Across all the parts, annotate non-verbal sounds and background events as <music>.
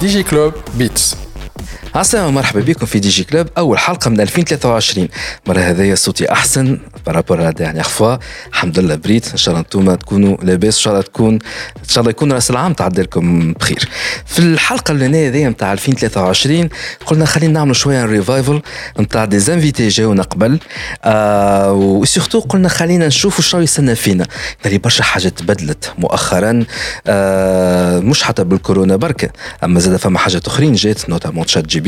DJ Club Beats. عسلامة مرحبا بكم في دي جي كلوب أول حلقة من 2023 مرة هذايا صوتي أحسن بارابور لا ديرنيغ فوا الحمد لله بريت. إن شاء الله أنتم تكونوا لاباس إن شاء الله تكون إن شاء الله يكون رأس العام تعدي لكم بخير. في الحلقة اللي هذيا نتاع 2023 قلنا خلينا نعملوا شوية ريفايفل نتاع دي زانفيتي جاونا قبل. آه وسورتو قلنا خلينا نشوفوا شنو يستنى فينا. اللي برشا حاجات تبدلت مؤخرا. آه مش حتى بالكورونا بركة. أما زاد فما حاجات أخرين جات نوتامون تشات جي بي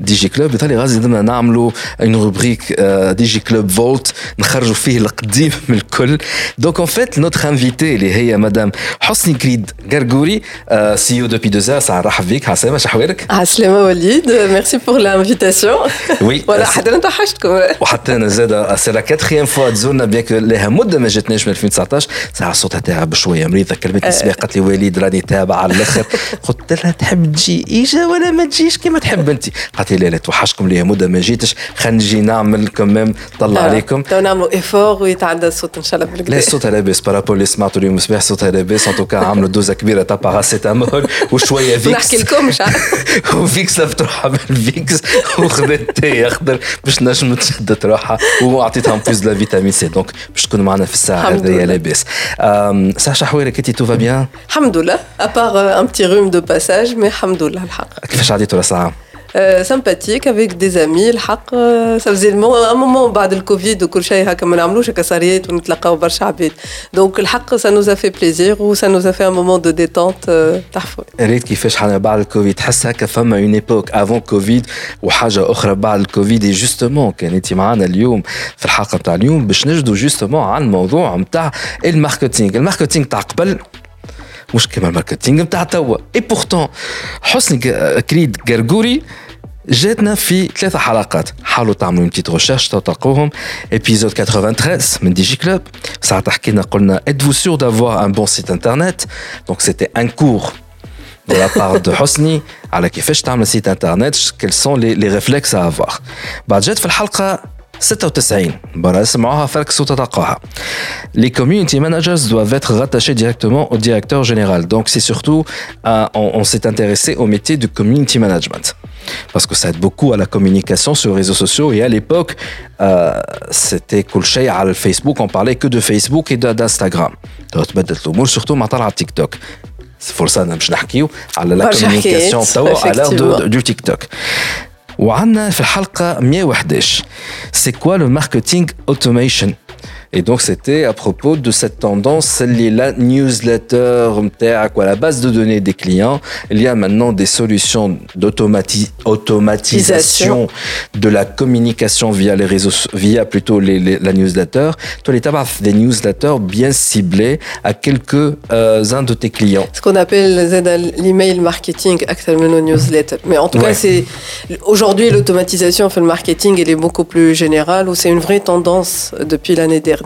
دي جي كلوب يطلع غازي بدنا نعملوا اون روبريك دي جي كلوب فولت نخرجوا فيه القديم <laughs> من الكل. دونك اون فيت نوتر انفيتي اللي هي مدام حسني كريد غرغوري سي أو دوبي دوزا ساعه نرحب بك. عسلامة شحوالك عسلامة وليد. ميرسي بور لانفيتاسيون وي ولا حتى أنا توحشتكم. وحتى أنا زاد سي لا كاتريام فوا تزورنا بيان كو لها مدة ما جاتناش من 2019 ساعة صوتها تعب شوية مريضة كلمتني الصباح قالت لي وليد راني تابع على الآخر. <laughs> قلت لها تحب تجي؟ اجا ولا ما تجيش؟ كما تحب أنت. قالت لي لا توحشكم لي مدة ما جيتش. خلينا نجي نعمل كمام طلع عليكم. تو نعملوا ايفور ويتعدى الصوت إن شاء الله بالكدا لا صوتها لاباس بارابول اللي سمعتوا اليوم الصباح صوتها لاباس ان توكا عملوا دوزة كبيرة تاع باراسيتامول <laughs> وشوية فيكس نحكي لكم وفيكس لفت روحها بالفيكس وخذت تي أخضر. باش نجم تشدت روحها. وعطيتها بوز لا فيتامين سي دونك باش تكون معنا في الساعة هذيا لاباس ساشا حوالك انت تو فا بيان الحمد لله. ابار ان بتي روم دو باساج مي الحمد لله الحق. كيفاش عديتوا راس العام؟ سامباتيك افيك دي زامي الحق سافزي ان مومون بعد الكوفيد وكل شيء هكا ما نعملوش هكا ساريات ونتلاقاو برشا عباد. دونك الحق سا نوزا في بليزير و سا نوزا في ان مومون دو ديتونت تحفه ريت كيفاش حنا بعد الكوفيد تحس هكا فما اون ايبوك افون كوفيد وحاجه أخرى بعد الكوفيد اي جوستومون كان انت معنا اليوم في الحلقة نتاع اليوم باش نجدوا جوستومون على الموضوع نتاع الماركتينغ. الماركتينغ تاع قبل مش كما الماركتينغ نتاع توا. اي بورتون حسني كريد غرغوري جاتنا في ثلاثة حلقات حاولوا تعملوا اون بتيت ريشيرش تلقوهم ابيزود 93 من دي جي كلوب ساعة حكينا قلنا êtes-vous sûr d'avoir un bon site internet donc c'était un cours de la part de حسني على كيفاش تعمل سيت انترنت quels sont les, les réflexes à avoir بعد جات في الحلقة 96 برا اسمعوها فركسوا تتلقاها Les community managers doivent être rattachés directement au directeur général. Donc c'est surtout, euh, on, on s'est intéressé au métier du community management. Parce que ça aide beaucoup à la communication sur les réseaux sociaux. Et à l'époque, euh, c'était cool chez à Facebook, on parlait que de Facebook et d'Instagram. Surtout maintenant à TikTok. C'est pour ça que على la <laughs> communication à l'heure du TikTok. وعندنا في الحلقة 111 c'est quoi le marketing automation Et donc, c'était à propos de cette tendance, la newsletter, la base de données des clients. Il y a maintenant des solutions d'automatisation de la communication via les réseaux, via plutôt les, les, la newsletter. Toi, les des newsletters bien ciblés à quelques-uns euh, de tes clients. Ce qu'on appelle l'email marketing, actuellement newsletter. Mais en tout ouais. cas, c'est aujourd'hui l'automatisation fait le marketing, elle est beaucoup plus générale ou c'est une vraie tendance depuis l'année dernière?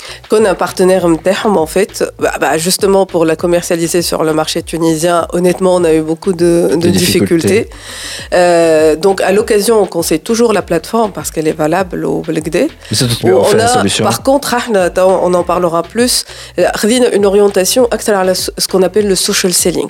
qu'on a un partenaire en fait, bah, bah, justement pour la commercialiser sur le marché tunisien, honnêtement, on a eu beaucoup de, difficultés. Euh, donc à l'occasion, on conseille toujours la plateforme parce qu'elle est valable au Belgdé. Par contre, on en parlera plus, une orientation à ce qu'on appelle le social selling.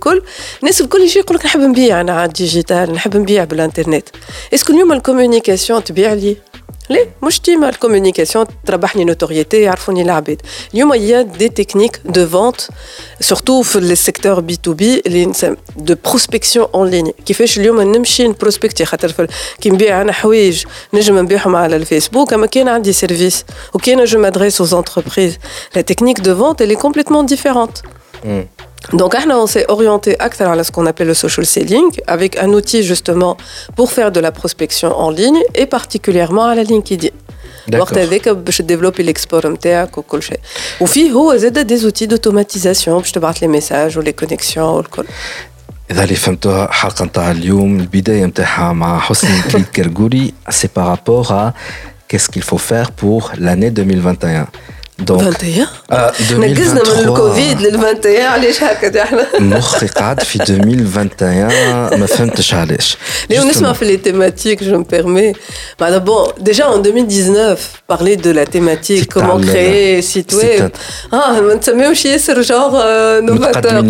والكل الناس الكل يجي يقول لك نحب نبيع انا على الديجيتال نحب نبيع بالانترنت اسكو اليوم الكوميونيكاسيون تبيع لي ليه مش ديما الكوميونيكاسيون تربحني نوتوريتي يعرفوني العباد اليوم يا دي تكنيك دو فونت سورتو في السيكتور بي تو بي اللي دو بروسبكسيون اون ليني كيفاش اليوم نمشي نبروسبكتي خاطر كي نبيع انا حوايج نجم نبيعهم على الفيسبوك اما كان عندي سيرفيس وكان جو مادريس aux entreprises la technique de vente elle est complètement différente mm. Donc, on s'est orienté à ce qu'on appelle le social selling, avec un outil justement pour faire de la prospection en ligne et particulièrement à la LinkedIn. وقت هذاك باش تديفلوبي l'export نتاعك وكل شيء وفيه هو زاد دي زوتي دوتوماتيزاسيون باش تبعث لي ميساج ولي كونيكسيون والكل اذا اللي فهمتوها حلقه نتاع اليوم البدايه نتاعها مع حسني كليد كرغوري سي بارابور qu'est-ce qu'il faut faire pour l'année 2021 <laughs> دونك 21 آه نقزنا من الكوفيد لل 21 علاش هكا احنا مخي قاعد في 2021 ما فهمتش علاش اليوم نسمع في لي تيماتيك جو مبيرمي معناتها بون ديجا en 2019 parler de la thématique comment créer site web اه ما نسميوش ياسر جور نوفاتور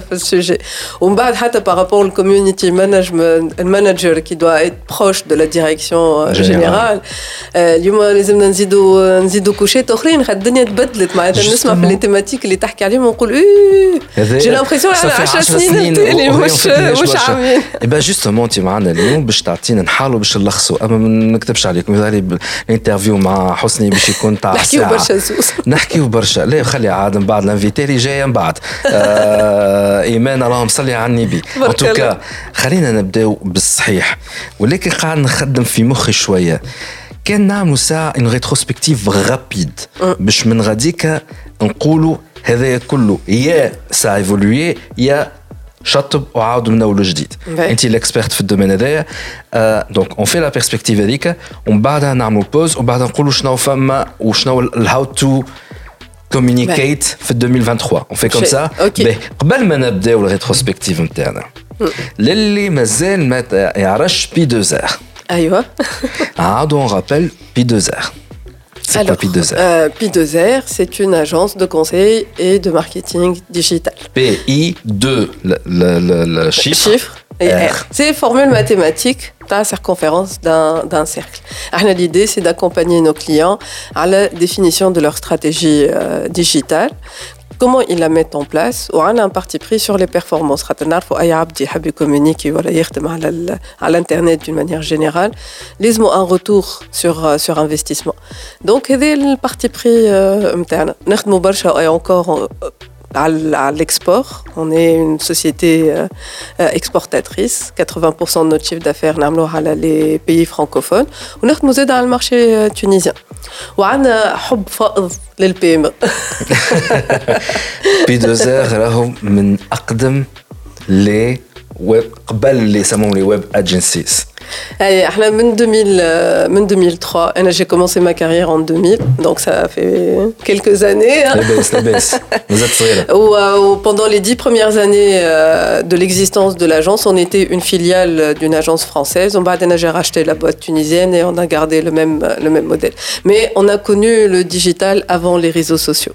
في السوجي ومن بعد حتى بارابور الكوميونيتي مانجمنت المانجر كي دوا ات بروش دو لا ديريكسيون جينيرال اليوم لازمنا نزيدوا نزيدوا كوشات اخرين الدنيا تبدلت معناتها. نسمع في التيماتيك اللي تحكي عليهم ونقول إيه جي لامبرسيون على 10 سنين تالي مش مش عامين ايبا جوستومون أنت معنا اليوم باش تعطينا نحاولوا باش نلخصوا أما ما نكتبش عليكم مثالي الانترفيو مع حسني باش يكون تاع نحكيو برشا زوز. <laughs> نحكيو برشا. لا خلي عاد من بعد الانفيتي اللي جاية من بعد. آه إيمان اللهم صلي على النبي. ان توكا خلينا نبداو بالصحيح. ولكن قاعد نخدم في مخي شوية. كان نعملوا ساعة ان ريتروسبكتيف رابيد باش من غاديك نقولوا هذايا كله يا سا ايفولوي يا شطب وعاودوا من اول وجديد انت الاكسبيرت في الدومين هذايا دونك اون في لا بيرسبكتيف هذيك ومن بعدها نعملوا بوز ومن بعدها نقولوا شنو فما وشنو الهاو تو كوميونيكيت في 2023 اون في كوم سا قبل ما نبداو الريتروسبكتيف نتاعنا للي مازال ما يعرفش بي 2 ار Aïwa. ah, donc on rappelle Pi2R. C'est quoi Pi2R euh, Pi2R, c'est une agence de conseil et de marketing digital. PI2, le, le, le, chiffre. Chiffre et R. C'est formule mathématique la circonférence d'un cercle. L'idée, c'est d'accompagner nos clients à la définition de leur stratégie euh, digitale comment ils la mettent en place? Ou un parti pris sur les performances. Faut qui communiquer à l'internet d'une manière générale. Les mots un retour sur euh, sur investissement. Donc c'est le parti pris euh, interne. nous encore euh, à l'export. On est une société euh, euh, exportatrice. 80% de notre chiffre d'affaires à les pays francophones. On est dans le marché tunisien. وعندنا حب فائض للبي ام بي دوزير راهم من اقدم لي ويب قبل اللي يسموهم لي ويب اجنسيز Allez, من 2000 من 2003 انا j'ai commencé ma carrière en 2000 donc ça fait quelques années لاباس لاباس <laughs> مازال صغيره pendant les dix premières années de l'existence de l'agence on était une filiale d'une agence française on بعد j'ai racheté la boîte tunisienne et on a gardé le même le même modèle mais on a connu le digital avant les réseaux sociaux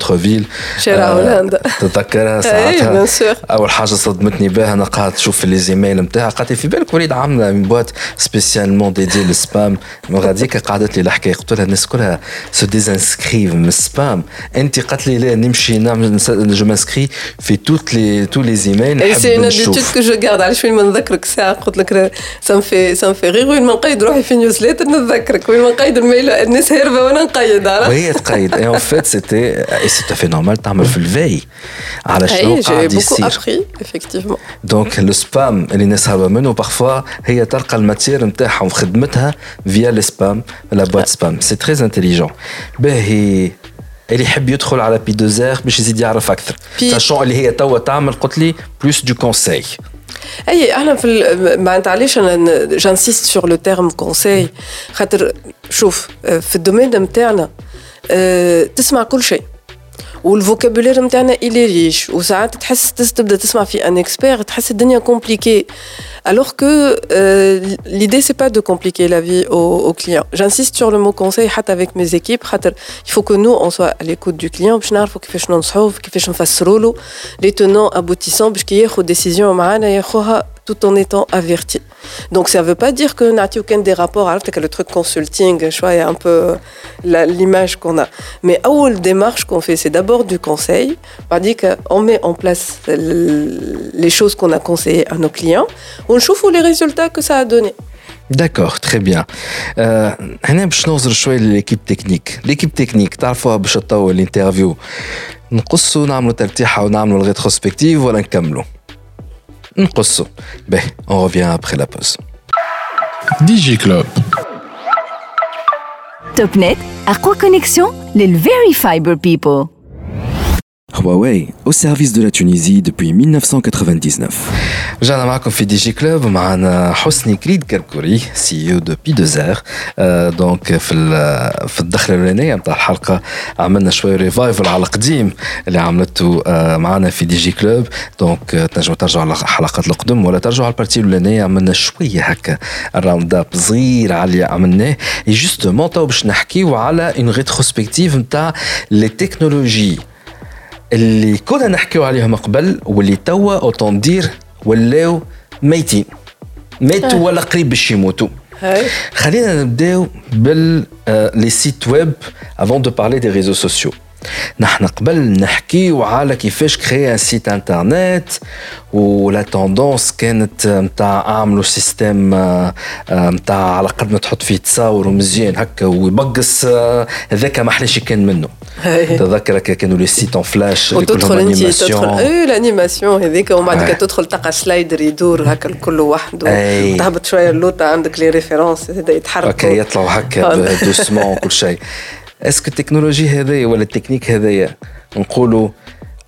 فيل شارع هولندا تتذكرها ساعتها. أول حاجة صدمتني بها أنا قاعد تشوف لي زيميل نتاعها قالت لي في بالك وليد عاملة بوات سبيسيالمون ديدي للسبام غاديك قعدت لي الحكاية قلت لها الناس كلها سو ديزانسكريف من السبام أنت قالت لي لا نمشي نعمل جو مانسكري في توت لي تو لي زيميل نحب كو جو غارد علاش وين ما نذكرك ساعة؟ قلت لك سام في سام في غير وين ما نقيد روحي في نيوز ليتر نتذكرك وين ما نقيد الميل الناس هاربه وأنا نقيد وهي تقيد. اون فيت سيتي سي تو في نورمال تعمل في الفي على شنو قاعد يصير effectivement. دونك لو سبام اللي الناس هربا منه بارفوا هي تلقى الماتير نتاعها وخدمتها فيا لي سبام لا بوات سبام سي تري انتيليجون باهي اللي يحب يدخل على بي دو زير باش يزيد يعرف اكثر ساشون اللي هي توا تعمل قلت لي بلوس دو كونساي اي احنا في معناتها علاش انا جانسيست سور لو تيرم كونساي خاطر شوف في الدومين نتاعنا تسمع كل شيء والفوكابولير نتاعنا الي ريش وساعات تحس تبدا تسمع في ان اكسبير تحس الدنيا كومبليكي alors que euh, l'idée c'est pas de compliquer la vie aux, aux clients. J'insiste sur le mot conseil حتى avec mes équipes il faut que nous on soit à l'écoute du client باش نعرفوا كيفاش ننصحوه كيفاش نفسروا له les tenants aboutissants باش كي ياخذ décision معانا ياخذها tout en étant averti. Donc ça ne veut pas dire que n'a aucun des rapports, alors que le truc consulting, je vois, un peu l'image qu'on a. Mais à où la démarche qu'on fait, c'est d'abord du conseil, on dit qu'on met en place les choses qu'on a conseillées à nos clients, on chauffe les résultats que ça a donné. D'accord, très bien. هنا باش نوصل شوي لليكيب تكنيك، ليكيب تكنيك تعرفوها باش تطول الانترفيو نقصوا نعملوا ترتيحه ونعملوا الريتروسبكتيف ولا نكملوا؟ نقصوا به on revient après la pause ديجي كلوب توب نت اقوى كونيكسيون للفيري فايبر بيبل Huawei, au service de la Tunisie depuis 1999. رجعنا معكم في دي جي كلوب معنا حسني كريد كركوري سي أو دو بي دو زير دونك في في الدخلة الأولانية نتاع الحلقة عملنا شوية ريفايفل على القديم اللي عملته معنا في دي جي كلوب. دونك تنجموا ترجعوا على الحلقات القدم ولا ترجعوا على البارتي الأولانية عملنا شوية هكا الراوند اب صغير على اللي عملناه. جوستومون تو باش نحكيو على اون ريتروسبكتيف نتاع لي تكنولوجي اللي كنا نحكيو عليهم قبل واللي توا اوتون دير ولاو ميتين. ماتوا ولا قريب باش يموتوا خلينا نبداو بال لي سيت ويب افون دو بارلي دي ريزو سوسيو نحن قبل نحكيو على كيفاش كري ان سيت انترنت ولا توندونس كانت نتاع اعملوا سيستم نتاع على قد ما تحط فيه تصاور ومزيان هكا ويبقص هذاك ما أحلاش كان منه. تذكرك كانوا لي سيت اون فلاش وتدخل أنت تدخل اي الأنيماسيون هذيك ومن بعد تدخل تلقى سلايدر يدور هكا الكل وحده. تهبط شوية اللوطه عندك لي ريفيرونس يتحرك. يطلعوا هكا <laughs> دوسمون وكل شيء. اسكو التكنولوجي هذايا ولا التكنيك هذايا نقولوا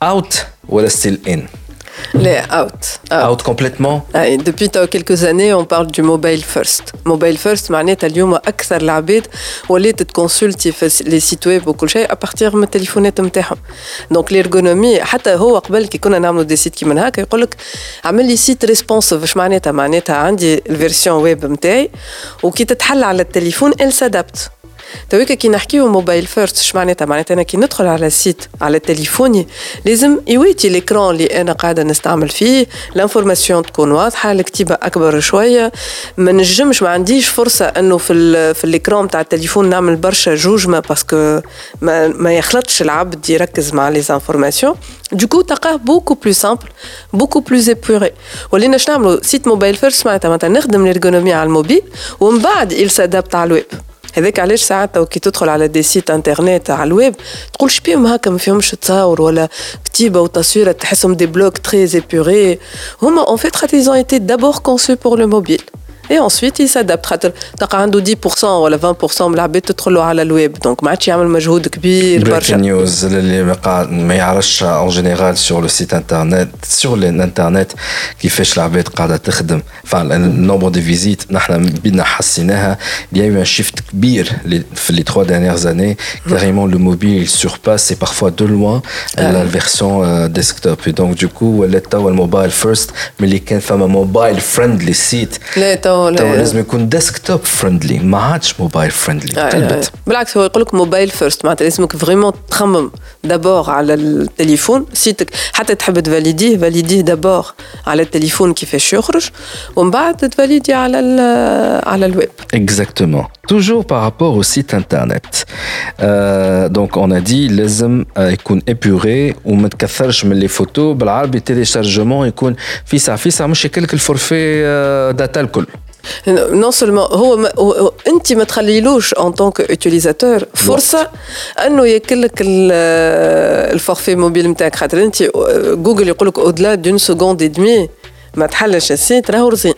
اوت ولا ستيل ان Les out. Out complètement آه Depuis quelques années, on parle du mobile first. Mobile first معناتها اليوم أكثر العباد ولات تكونسلتي في لي سيت ويب وكل شيء أبارتيغ من التليفونات نتاعهم. دونك ليرغونومي حتى هو قبل كي كنا نعملوا دي سيت كيما هكا يقول لك عمل لي سيت ريسبونسيف اش معناتها معناتها عندي الفيرسيون ويب نتاعي وكي تتحل على التليفون ال سادابت. تويك كي نحكيو موبايل فيرست اش معناتها؟ معناتها أنا كي ندخل على السيت على تليفوني لازم يويتي ليكرون اللي أنا قاعدة نستعمل فيه. لانفورماسيون تكون واضحة الكتيبه أكبر شوية. ما نجمش ما عنديش فرصة إنه في ال في الاكرون تاع التليفون نعمل برشا جوجما باسكو ما, ما يخلطش العبد يركز مع لي انفورماسيون Du coup, تلقاه beaucoup plus simple, beaucoup plus épuré. ولينا شنو نعملوا سيت موبايل فيرست معناتها معناتها نخدم الارغونومي على الموبيل ومن بعد il s'adapte على الويب. هذاك علاش ساعات كي تدخل على دي سيت انترنت على الويب تقول شبيهم هكا ما فيهمش تصاور ولا كتيبة وتصويرة تحسهم دي بلوك تري ايبوري هما اون فيت خاطر ils ont été d'abord conçus pour le et ensuite il s'adapte خاطر تلقى عنده 10% ولا 20% من العباد تدخلوا على الويب دونك ما عادش يعمل مجهود كبير برشا نيوز اللي ما قاعد ما يعرفش اون جينيرال سور لو سيت انترنت سور الانترنت كيفاش العباد قاعده تخدم النومبر دي فيزيت نحن بدنا حسيناها il y a eu un shift كبير في les trois dernières années carrément le mobile surpasse et parfois de loin la version desktop et donc du coup ولات توا الموبايل فيرست ملي كان فما موبايل فريندلي سيت لا توا لازم يكون ديسكتوب فريندلي ما عادش موبايل فريندلي قلبت بالعكس هو يقول لك موبايل فيرست معناتها لازمك فريمون تخمم دابور على التليفون سيتك حتى تحب تفاليديه فاليديه دابور على التليفون كيفاش يخرج ومن بعد تفاليدي على على الويب Exactement. Toujours par rapport au site internet. Euh, donc on a dit لازم يكون épuré وما تكثرش من لي فوتو بالعربي تيليشارجمون يكون في ساعه في ساعه مش يكلك الفورفي داتا الكل. نون سولمون هو, ما هو انت ما تخليلوش ان طونك اوتيليزاتور فرصه انه ياكلك الفورفي موبيل نتاعك خاطر انت جوجل يقول لك اودلا دون سكوند اي دمي ما تحلش السيت راهو رزين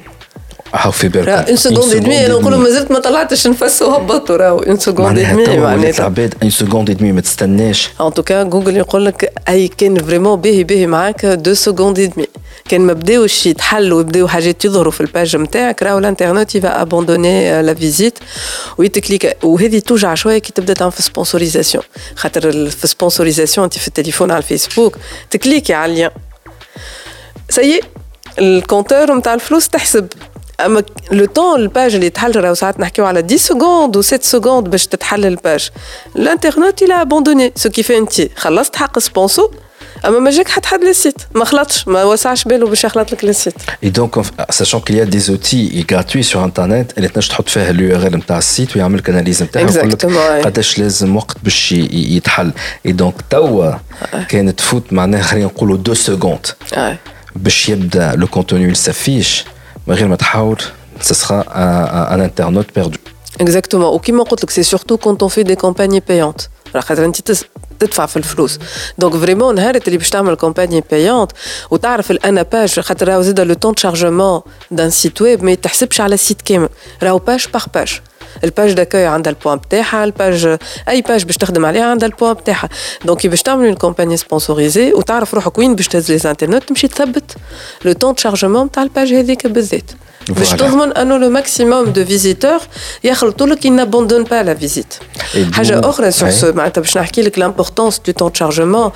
راهو في بالك اون سكوند دمي أنا نقول مازلت ما طلعتش نفس وهبطوا راهو اون سكوند اي دمي معناتها. العباد اون سكوند اي دمي ما تستناش. ان توكا جوجل يقول لك أي كان فريمون باهي باهي معاك دو سكوند دمي كان ما بداوش يتحلوا ويبداو حاجات يظهروا في الباج نتاعك راهو الإنترنت يفا ابوندوني لا فيزيت ويتكليك وهذه توجع شوية كي تبدأ تعمل في سبونسوريزاسيون خاطر في سبونسوريزاسيون أنت في التليفون على الفيسبوك. تكليكي على اللين سي الكونتور نتاع الفلوس تحسب. أما لو طون الباج اللي تحل راهو ساعات نحكيو على 10 سكوند و 7 سكوند باش تتحل الباج الانترنت إلى ابوندوني سو كي في انت خلصت حق سبونسو أما ما جاك حتى حد للسيت ما خلطش ما وسعش باله باش يخلط لك للسيت donc, sachant qu'il y a des outils gratuits sur Internet, اللي تنجم تحط فيها اليو ار ال نتاع السيت ويعمل لك اناليز نتاعها ويقول لك قداش لازم وقت باش يتحل. اي دونك توا كانت تفوت معناها خلينا نقولوا 2 سكوند باش يبدا لو كونتوني يسافيش من غير ما تحاول ce sera un, un internaute perdu. Exactement. وكيما قلت لك c'est surtout quand on fait des campagnes payantes. خاطر انت تدفع في الفلوس دونك فريمون نهار اللي باش تعمل كومباني بايونت وتعرف الانا باج خاطر راهو زاد لو طون شارجمون دان سيت ويب ما يتحسبش على السيت كامل راهو باج باغ باج الباج داكوي عندها البوان بتاعها الباج أي باج باش تخدم عليها عندها البوان بتاعها. دونك باش تعمل اون كومباني سبونسوريزي وتعرف روحك وين باش تهز لي انترنت تمشي تثبت لو طون شارجمون تاع الباج هذيك بالذات. باش تضمن انه لو ماكسيموم دو فيزيتور يخلطوا لك ان ابوندون با لا فيزيت حاجه اخرى سور سو معناتها باش نحكي لك لامبورتونس دو طون شارجمون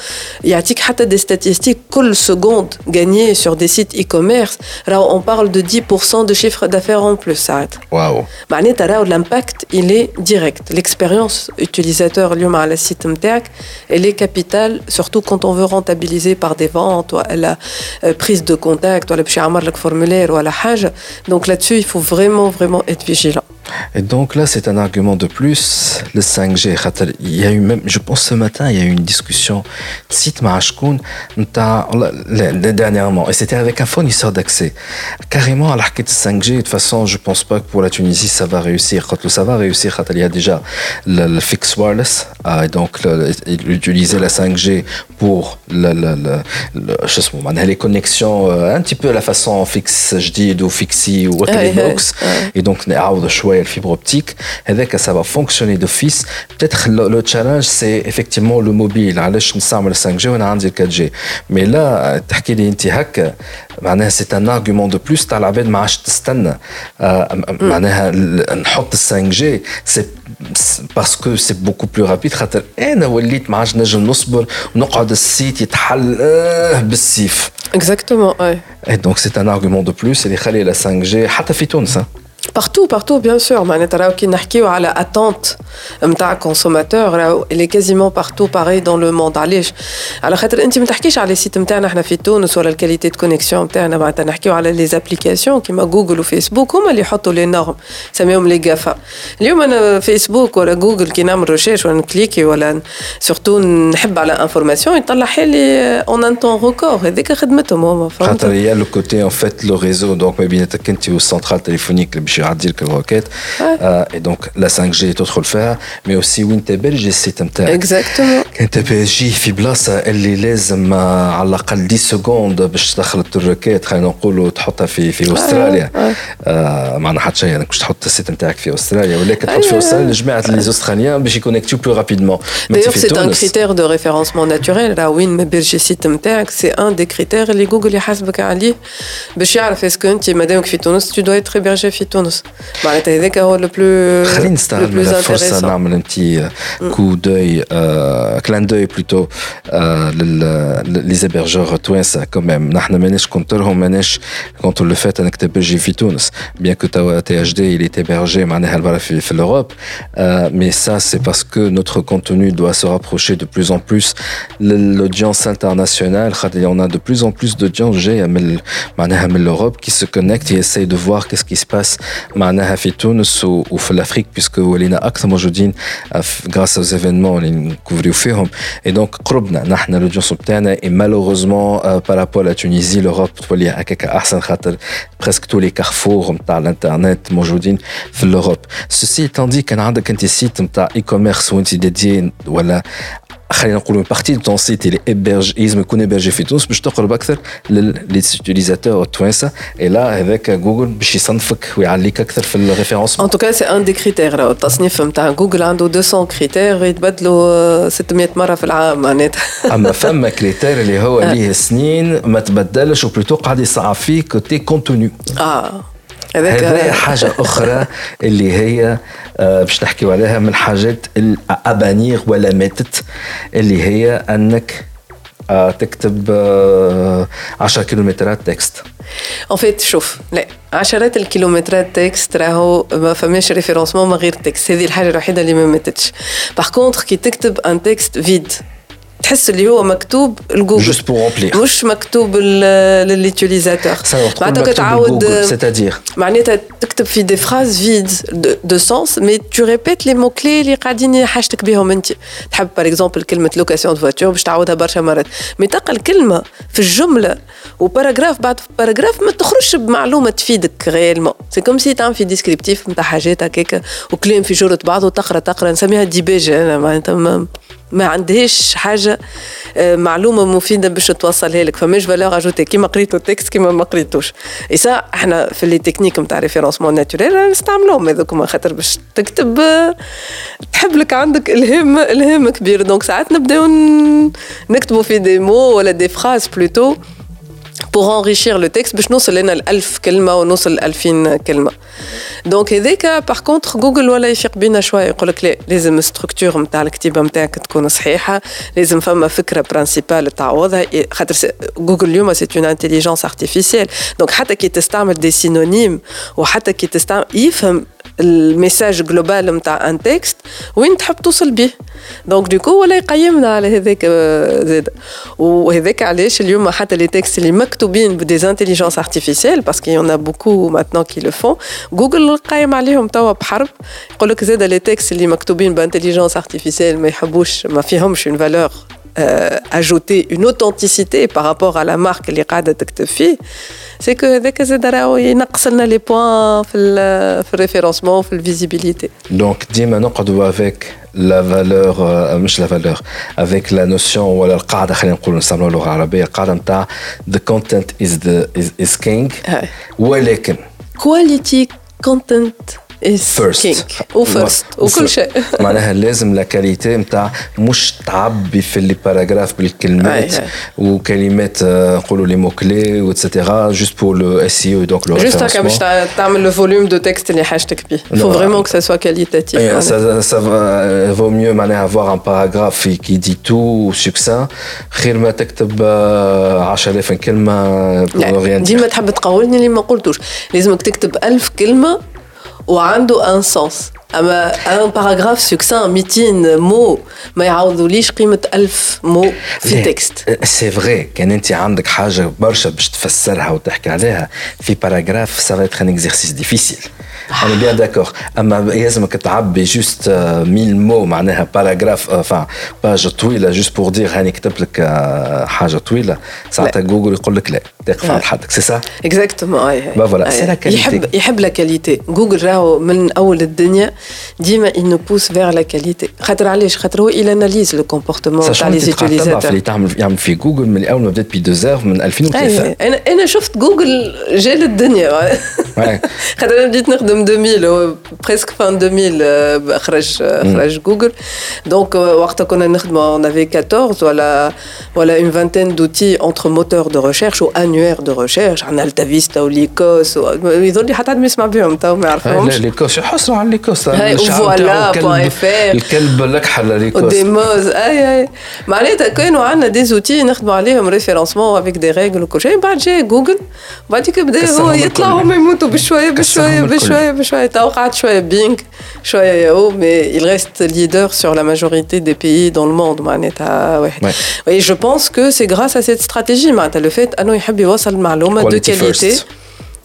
يعطيك حتى دي ستاتيستيك كل سكوند غانيي سور دي سيت اي كوميرس راهو اون بارل دو 10% دو شيفر دافير اون بلوس ساعات واو معناتها راهو لامباكت الي ديريكت ليكسبيريونس utilisateur اليوم على السيت نتاعك elle est capitale surtout quand on veut rentabiliser par des ventes ولا prise de contact ولا باش يعمر لك فورمولير ولا حاجه Donc là-dessus, il faut vraiment, vraiment être vigilant. Et donc là, c'est un argument de plus, le 5G. Il y a eu même, je pense ce matin, il y a eu une discussion, site Mahashkoun, dernièrement, et c'était avec un fournisseur d'accès. Carrément, à l'arcade 5G, de toute façon, je pense pas que pour la Tunisie, ça va réussir. Quand ça va réussir, il y a déjà le, le fixe wireless, ah, et donc le, utiliser la 5G pour le, le, les connexions, euh, un petit peu à la façon fixe, je dis, ou fixie, ou box. Et donc, on a شويه الفيبر اوبتيك هذاك ça va fonctionner d'office peut-être le, challenge c'est effectivement le mobile علاش نستعمل 5G وانا عندي 4G mais là تحكي لي انت هكا معناها سي ان ارغيومون دو بلوس تاع العباد ما عادش تستنى معناها نحط ال 5G سي باسكو سي بوكو بلو رابيد خاطر انا وليت ما عادش نجم نصبر ونقعد السيت يتحل بالسيف اكزاكتومون اي Et donc c'est un argument de plus اللي يخلي la 5G حتى في تونس Partout, partout, bien sûr. معناتها راهو كي نحكيو على attente نتاع كونسوماتور راهو اللي كازيمون بارتو باغي دون لو موند علاش؟ على خاطر انت ما تحكيش على السيت نتاعنا احنا في تونس ولا الكاليتي دو كونيكسيون نتاعنا معناتها نحكيو على لي زابليكاسيون كيما جوجل وفيسبوك هما اللي يحطوا لي نورم سميهم لي جافا اليوم انا فيسبوك ولا جوجل كي نعمل ريشيرش ولا نكليكي ولا سورتو نحب على انفورماسيون يطلع لي اون ان طون ريكور هذيك خدمتهم هما خاطر هي لو كوتي ان فيت لو ريزو دونك ما بيناتك انت والسنترال تليفونيك اللي باش يعدي لك الروكيت اي دونك لا 5 جي تدخل فيها مي اوسي وين تبرجي السيت نتاعك اكزاكتومون كان تبرجي في بلاصه اللي لازم على الاقل 10 سكوند باش تدخل الروكيت خلينا نقولوا تحطها في في استراليا آه معنا حتى شيء انك باش تحط السيت نتاعك في استراليا ولكن تحط في استراليا جماعه لي زوستراليان باش يكونيكتيو بلو رابيدمون D'ailleurs, c'est un critère de référencement naturel. Là, وين ما بيرجي سيت نتاعك سي ان دي كريتير اللي جوجل يحاسبك عليه باش يعرف اسكو انت مادامك في تونس tu dois être hébergé في تونس معناتها هذاك هو لو بلو خلينا نستغل الفرصه نعمل انت كو دوي كلان دوي بلوتو لي زيبرجور توانسه كوميم نحن ماناش كونترهم ماناش كونتر لو فات انك تبرجي في تونس بيان كو توا تي اش دي il est hébergé معناها برا في, في l'Europe mais ça c'est parce que notre contenu doit se rapprocher de plus en plus l'audience internationale on a de plus en plus d'audience جايه من معناها من l'Europe qui se connecte et essaye de voir qu'est-ce qui se passe معناها في تونس وفي l'Afrique puisque ولينا اكثر موجودين grâce aux événements اللي نكوفريو فيهم et donc قربنا نحن l'audience بتاعنا et malheureusement par rapport à la Tunisie l'Europe تولي هكاك احسن خاطر presque tous les carrefours نتاع الانترنت موجودين في l'Europe ceci étant dit كان عندك انت سيت نتاع اي كوميرس وانت ديدي ولا خلينا نقولوا بارتي دو تون سيت اللي ابرج يلزم يكون ابرجي في تونس باش تقرب أكثر لليوتيليزاتور التوانسه اي لا هذاك جوجل باش يصنفك ويعليك أكثر في الريفيرونس ان توكا سي ان دي كريتير التصنيف نتاع جوجل عنده 200 كريتير يتبدلوا 600 مرة في العام معناتها. <laughs> أما <laughs> فما كريتير اللي هو ليه سنين ما تبدلش وبلوتو قاعد يصعب فيه كوتي كونتوني آه. هذا حاجة أخرى اللي هي باش نحكيو عليها من حاجات الأبانيغ ولا ماتت اللي هي أنك تكتب 10 كيلومترات تكست. ان فيت شوف لا عشرات الكيلومترات تكست راهو ما فماش ريفيرونسمون من غير تكست. هذه الحاجة الوحيدة اللي ما ماتتش. باغ كونتر كي تكتب ان تكست فيد تحس اللي هو مكتوب لجوجل مش مكتوب لليوتيليزاتور معناتها تعاود سيتادير معناتها تكتب في دي فراز فيد دو سونس مي تو ريبيت لي مو كلي اللي قاعدين حاجتك بهم أنت. تحب باغ اكزومبل كلمة لوكاسيون دو فواتور باش تعاودها برشا مرات. مي تلقى الكلمة في الجملة وباراجراف بعد باراجراف ما تخرجش بمعلومة تفيدك غيالمون سي كوم سي تعمل في ديسكريبتيف نتاع حاجات هكاك وكلام في جرة بعض وتقرأ تقرأ نسميها ديباجه أنا معناتها ما عندهاش حاجة معلومة مفيدة باش توصلها لك. فماش فالور اجوتي كيما قريتو التكست كيما ما قريتوش. اي إحنا في لي تكنيك نتاع ريفيرونسمون ناتوريل نستعملوهم هذوك. خاطر باش تكتب تحب لك عندك الهام الهام كبير. دونك ساعات نبداو نكتبوا في دي مو ولا دي فراز بلوتو pour enrichir le texte باش نوصل لنا ال 1000 كلمه ونوصل ل 2000 كلمه دونك هذاك باغ كونتر جوجل ولا يفيق بينا شويه يقول لك لا لازم الستركتور نتاع الكتيبه نتاعك تكون صحيحه لازم فما فكره برانسيبال تعوضها خاطر جوجل اليوم سي اون انتيليجنس ارتيفيسيال دونك حتى كي تستعمل دي سينونيم وحتى كي تستعمل يفهم الميساج جلوبال نتاع ان تكست وين تحب توصل به؟ دونك دوكو ولا يقيمنا على هذاك زاد. وهذاك علاش اليوم حتى لي تكست اللي مكتوبين بدي انتيليجنس ارتيفيسيال باسكو يون بوكو ماتنون كي لو فون جوجل قايم عليهم توا بحرب. يقول لك زاد لي تكست اللي مكتوبين بانتيليجنس ارتيفيسيال ما يحبوش ما فيهمش اون فالور Euh, ajouter une authenticité par rapport à la marque qui est c'est que les points le euh, référencement, la visibilité. Donc, dis maintenant qu'on doit avec la valeur, euh, euh la valeur, avec la notion ou alors cadre, the content is the is, is king. Ouais. Quality content فيرست وفيرست وكل شيء. <laughs> معناها لازم لا كاليتي نتاع مش تعبي في لي باراجراف بالكلمات وكلمات نقولوا لي مو كلي واتسيتيرا جوست بور لو اس اي أو دونك لو جوست هكا باش تعمل لو فوليوم دو تكست اللي حاجتك به فو فريمون كو سوا كاليتاتيف ça vaut mieux معناها avoir un paragraphe qui dit tout succinct. خير ما تكتب 10000 كلمه ديما تحب تقولني اللي ما قلتوش لازمك تكتب 1000 كلمه One Ansons. اما ان باراجراف سكسان 200 مو ما يعوضوليش قيمه 1000 مو في تكست سي فري كان انت عندك حاجة برشا باش تفسرها وتحكي عليها في باراجراف سا فا ان اكزرسيس ديفيسيل est bien d'accord. اما يلزمك تعبي جوست 1000 مو معناها باراجراف enfin باج طويله جوست بور دير هاني كتبت لك حاجة طويله ساعتها جوجل يقول لك لا تقف على حدك سي سا اكزاكتومون اي با فوالا يحب يحب لا كاليتي جوجل راهو من اول الدنيا ديما il nous pousse vers la qualité خاطر علاش خاطر هو il analyse le comportement تاع لي utilisateurs اللي تعمل يعمل في جوجل من اول ما بدات بي 2 من 2003 انا انا شفت جوجل جال الدنيا خاطر انا بديت نخدم 2000 <laughs> بريسك فان 2000 خرج خرج جوجل دونك وقتها كنا نخدموا on avait 14 ولا ولا une vingtaine d'outils entre moteurs de recherche ou annuaires de recherche عندنا التافيستا وليكوس يظل لي حتى يسمع بهم تو ما يعرفهمش لا ليكوس حصروا على ليكوس فوالا اف ار الكلب الاكحل ليكوس وديموز اي اي معناتها كانوا عندنا دي زوتي نخدموا عليهم ريفيرونسمون افيك دي ريغل وكل شيء. بعد جاي جوجل بعد بدأ هو يطلع هما يموتوا بشوية بشوية بشوية بشوية. تو قعد شوية بينغ شوية ياهو مي il reste leader sur la majorité des pays dans le monde معناتها واحد. Et je pense que c'est grâce à cette stratégie معناتها. Le fait أنه يحب يوصل المعلومه de qualité.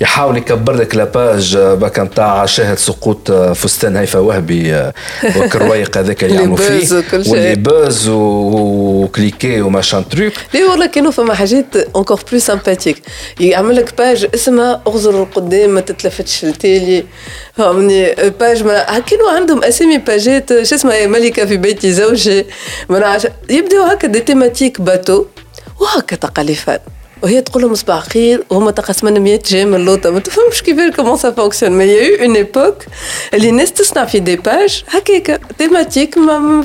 يحاول يكبر لك لاباج باك نتاع شاهد سقوط فستان هيفا وهبي <laughs> والكرويق هذاك اللي يعملوا فيه واللي باز وكليكي وماشان تروك. لا والله كانوا فما حاجات اونكور بلو سامباتيك يعمل لك باج اسمها اغزر القدام ما تتلفتش التالي فهمني؟ باج ما كانوا عندهم أسامي باجات شو اسمها ملكة في بيت زوجي يبداو هكا دي تيماتيك باتو وهكا تقاليفات. وهي تقول لهم صباح خير وهما تقسمنا 100 جيم اللوطة ما تفهمش كيفاش كومون سا فونكسيون مي يا اون ايبوك اللي الناس تصنع في دي باج هكاك تيماتيك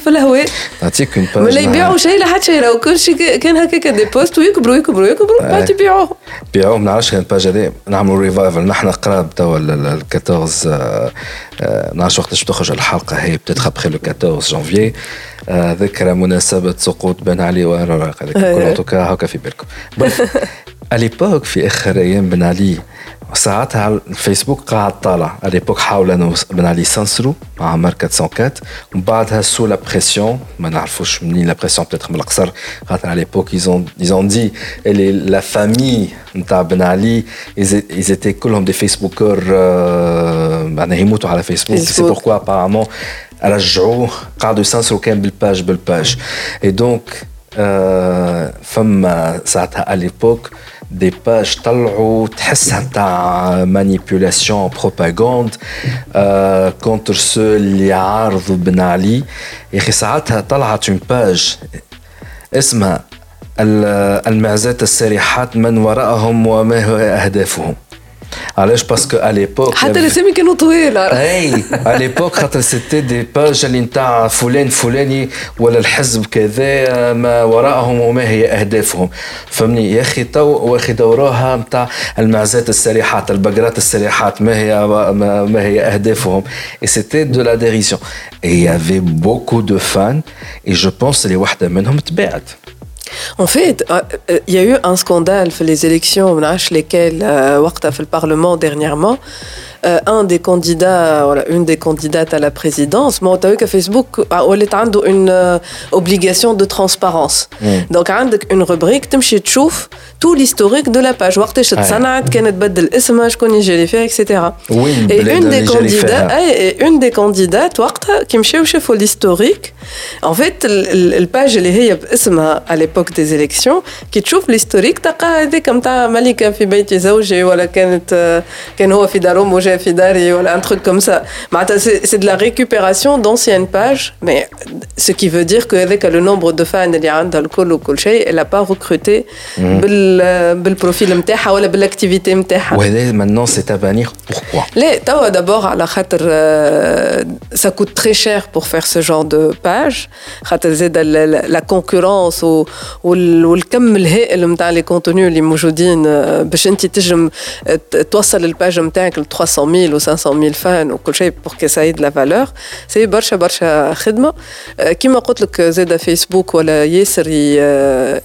في الهواء. نعطيك اون باج ولا يبيعوا شيء لحد شيء راهو كل شيء كان هكاك دي بوست ويكبروا يكبروا يكبروا بعد يبيعوهم بيعوهم ما نعرفش الباج هذه نعملوا ريفايفل نحن قراب توا ال 14 ما نعرفش وقتاش بتخرج الحلقة هي بتتخ ابخي لو 14 جانفيي ذكرى مناسبة سقوط بن علي هذاك كل توكا هكا في بالكم. اليبوك <laughs> في آخر أيام بن علي ساعتها على الفيسبوك قاعد طالع اليبوك حاول انه بن علي سانسرو مع ماركة 404 ومن بعدها سو لا بريسيون ما نعرفوش منين لا بريسيون بتاتر من القصر خاطر على ليبوك ايزون ايزون دي لا فامي نتاع بن علي. ايزيتي كلهم دي فيسبوكر معناها يموتوا على فيسبوك سي بوركوا ابارامون رجعوه قعدوا يسانسروا كان بالباج بالباج. اي دونك فما ساعتها اليبوك دي باج طلعوا تحسها نتاع مانيبيولاسيون بروباغوند كونتر سو اللي يعارضوا بن علي. يا أخي ساعتها طلعت اون باج اسمها المعزات السارحات من وراءهم وما هو أهدافهم. علاش باسكو ا ليبوك حتى الاسامي كانوا طويل اي ا ليبوك خاطر سيتي دي باج اللي نتاع فلان فلاني ولا الحزب كذا ما وراءهم وما هي اهدافهم فهمني يا أخي تو واخي دوروها نتاع المعزات السريحات البقرات السريحات ما هي ما, ما هي اهدافهم اي سيتي دو لا ديريسيون اي يافي بوكو دو فان اي جو بونس اللي واحدة منهم تباعت En fait, euh, euh, il y a eu un scandale dans les élections, lesquelles, euh, dans le Parlement dernièrement, un des candidats, une des candidates à la présidence, mais on que Facebook a une obligation de transparence. Mm. Donc, il y a une rubrique, tu me tout l'historique de la page. وقتاش تصنعت كانت بدل اسمها شكون يجري فيها etc. Et une des candidats, et une des candidates وقتها كي مشاو شافوا l'historique. En fait, الباج اللي هي باسمها à l'époque des élections كي تشوف l'historique تلقى هذيك نتاع ملكة في بيت زوجي ولا كانت كان هو في دارهم وجا في داري ولا un truc comme ça. C'est de la récupération d'anciennes pages, mais ce qui veut dire qu'avec le nombre de fans اللي عندها الكل وكل شيء, elle n'a pas recruté بال بالبروفيل نتاعها ولا بالاكتيفيتي نتاعها. وهذا maintenant c'est à bannir pourquoi لا توا d'abord على خاطر ça coûte très cher pour faire ce genre de page خاطر زاد la concurrence والكم الهائل نتاع لي كونتوني اللي موجودين باش انت تجم توصل الباج نتاعك ل 300 400 000 ou 500 000 fans ou كل شيء pour que ça ait de la valeur c'est برشا برشا خدمه كيما قلت لك زاد فيسبوك ولا ياسر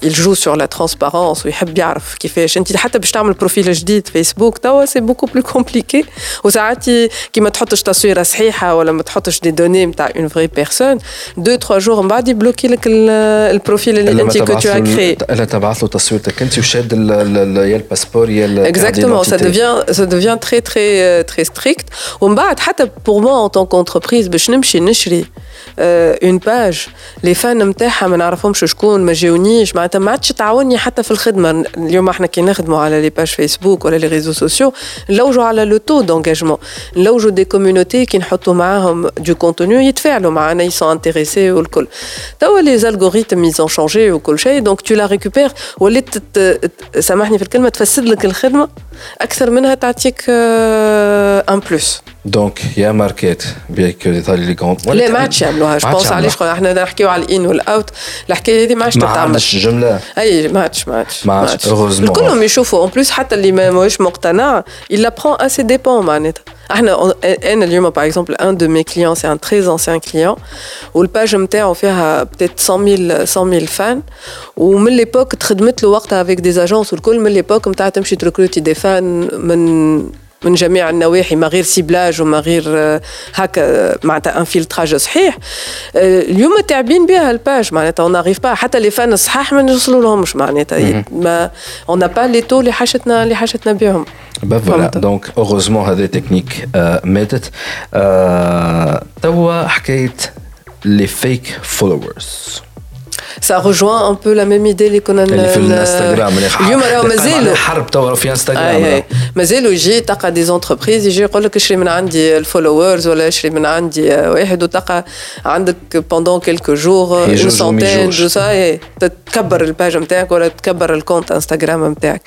il joue sur la transparence ويحب يعرف كيفاش. انت حتى باش تعمل بروفيل جديد فيسبوك توا سي بوكو بلو كومبليكي وساعات كيما تحطش تصويرة صحيحة ولا ما تحطش دي دوني نتاع اون فري بيرسون دو تخوا جور من بعد يبلوكي لك البروفيل اللي أنت كو تو كري لا تبعث له تصويرتك أنت وشاد يا الباسبور يا Exactement, ça devient, ça devient très très très strict. ومن بعد حتى pour moi en tant qu'entreprise باش نمشي نشري اون باج لي فان نتاعها ما نعرفهمش شكون ما جاونيش. معناتها ما عادش تعاوني حتى في الخدمة. اليوم إحنا كي نخدموا على لي باج فيسبوك ولا لي ريزو سوسيو نلوجوا على لو تو دونجاجمون نلوجوا دي كوميونيتي كي نحطوا معاهم دو كونتوني يتفاعلوا معنا يسون انتريسي والكل. توا لي زالغوريتم يزون شونجي وكل شيء. دونك تو لا ريكوبير وليت سامحني في الكلمة تفسد لك الخدمة. أكثر منها تعطيك ان بلوس دونك يا ماركات بيك لي كونت لا ما عادش يعملوها جو بونس علاش احنا نحكيو على الان والاوت الحكايه هذه ما عادش تتعمل ما عادش جمله اي ما عادش ما عادش ما عادش اوغوزمون كلهم يشوفوا اون بلوس حتى اللي ماهوش مقتنع il apprend à ses dépens معناتها احنا انا اليوم باغ اكزومبل ان دو مي كليون سي ان تري انسيان كليون والباج نتاعو فيها بتيت 100000 100000 فان ومن ليبوك تخدمت له وقتها افيك دي اجونس والكل من ليبوك نتاع تمشي تركروتي دي فان من من جميع النواحي ما غير سيبلاج وما غير هكا معناتها انفلتراج صحيح. اليوم تعبين بها الباج معناتها اون ناريف با حتى لي فان الصحاح ما نوصلوا لهمش معناتها. ما اون با لي تو اللي حاجتنا اللي حاجتنا بهم Ben voilà, donc heureusement هذه تكنيك ماتت. توا حكايه les fake followers. ça rejoint un peu la même idée اللي كنا اللي في الانستغرام اليوم راهو مازالوا حرب توا في انستغرام أي مازالوا يجي تلقى دي زونتربريز يجي يقول لك اشري من عندي الفولورز ولا اشري من عندي واحد وتلقى عندك بوندون كيلكو جور اون سونتين دو سا تكبر الباج نتاعك ولا تكبر الكونت انستغرام نتاعك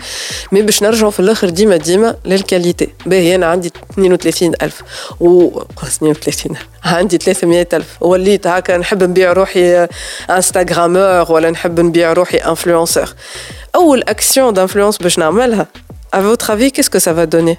مي باش نرجعوا في الاخر ديما ديما للكاليتي باهي انا عندي 32000 و 32 عندي 300000 وليت هكا نحب نبيع روحي انستغرامور ولا نحب نبيع روحي انفلونسور اول اكسيون دانفلونس باش نعملها à votre avis qu'est-ce que ça va donner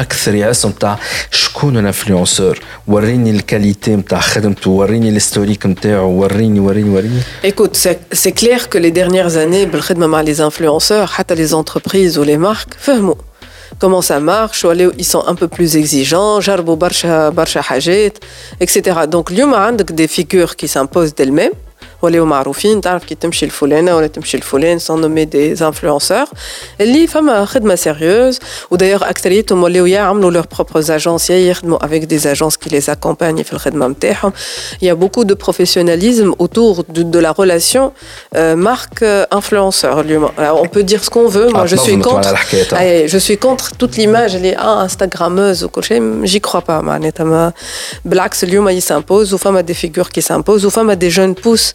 اكثر يعسوا نتاع شكون الانفلونسور وريني الكاليتي نتاع خدمته وريني الهيستوريك نتاعو وريني وريني وريني Écoute, c'est clair que les dernières années, بالخدمة مع les influenceurs, حتى les entreprises ou les marques, فهموا comment ça marche ولاو ils sont un peu plus exigeants جربوا برشا برشا حاجات etc. Donc اليوم عندك des figures qui s'imposent d'elles-mêmes ولاو معروفين تعرف كي تمشي لفلانه ولا تمشي لفلان سون نومي دي انفلونسور اللي فما خدمه سيريوز ودايوغ اكثريتهم ولاو يا عملوا لور بروبر اجونس يا يخدموا افيك دي اجونس كي لي اكومباني في الخدمه نتاعهم يا بوكو دو بروفيسيوناليزم autour de, de la relation euh, marque influenceur اليوم on peut dire ce qu'on veut moi je suis contre je suis contre toute l'image اللي اه انستغراموز وكل شيء j'y crois pas معناتها ما بالعكس اليوم يسامبوز وفما دي فيغور كي سامبوز وفما دي جون بوس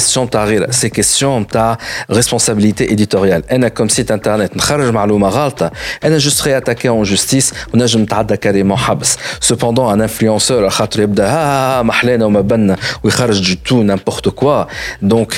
كيستيون تاع غير سي كيستيون تاع ريسبونسابيلتي اديتوريال انا كوم سيت انترنت نخرج معلومه غلطه انا جو سري اتاكي اون جوستيس ونجم نتعدى كاريمون حبس سوبوندون ان انفلونسور خاطر يبدا ها ما حلانا وما بنا ويخرج تو نامبورت كوا دونك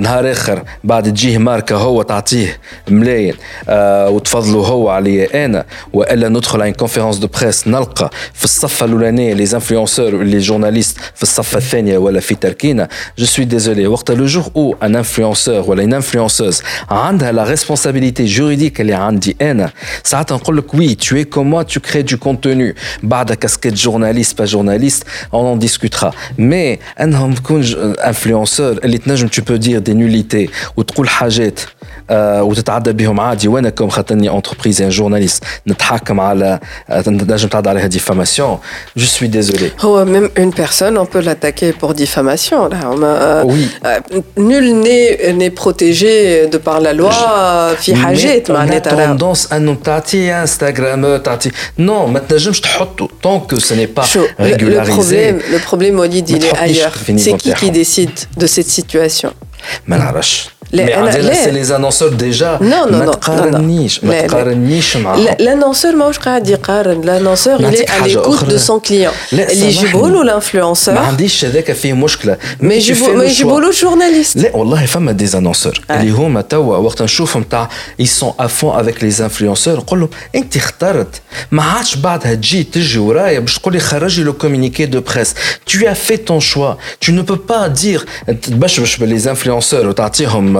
نهار اخر بعد تجيه ماركه هو تعطيه ملايين آه وتفضلوا هو عليا انا والا ندخل على كونفيرونس دو بريس نلقى في الصفه الاولانيه لي انفلونسور لي جورناليست في الصفه الثانيه ولا في تركينا جو سوي ديزولي وقت le jour où un influenceur ou une influenceuse a la responsabilité juridique اللي عندي انا ساعات نقول لك oui tu es comme moi tu crées du contenu بعد casquette journaliste pas journaliste on en discutera mais انهم تكون influenceur اللي تنجم tu peux dire des nullités وتقول حاجات وتتعدى بهم عادي وانا كوم خاطرني انتربريز ان جورناليست نتحكم على نجم تعدى عليها ديفاماسيون جو سوي ديزولي هو ميم اون بيرسون اون بو لاتاكي بور ديفاماسيون وي نول ني ني بروتيجي دو بار لا لوا في حاجات معناتها توندونس انه تعطي انستغرام تعطي نو ما تنجمش تحطه طونك سو ني با ريغولاريزي لو بروبليم وليد il est ailleurs c'est qui qui décide de cette situation ما نعرفش c'est les annonceurs déjà non non non l'annonceur ماهوش قاعد يقارن l'annonceur il est à l'écoute de son client اللي يجيبوا له l'influenceur ما عنديش هذاك فيه مشكله ما يجيبوا ما يجيبوا له الجورناليست لا والله فما دي انونسور اللي هما توا وقت نشوفهم تاع ils sont à fond avec les influenceurs نقول لهم انت اخترت ما عادش بعدها تجي تجي ورايا باش تقول لي خرجي لو كومينيكي دو بريس tu as fait ton choix tu ne peux pas dire تبشبش باللي انفلونسور وتعطيهم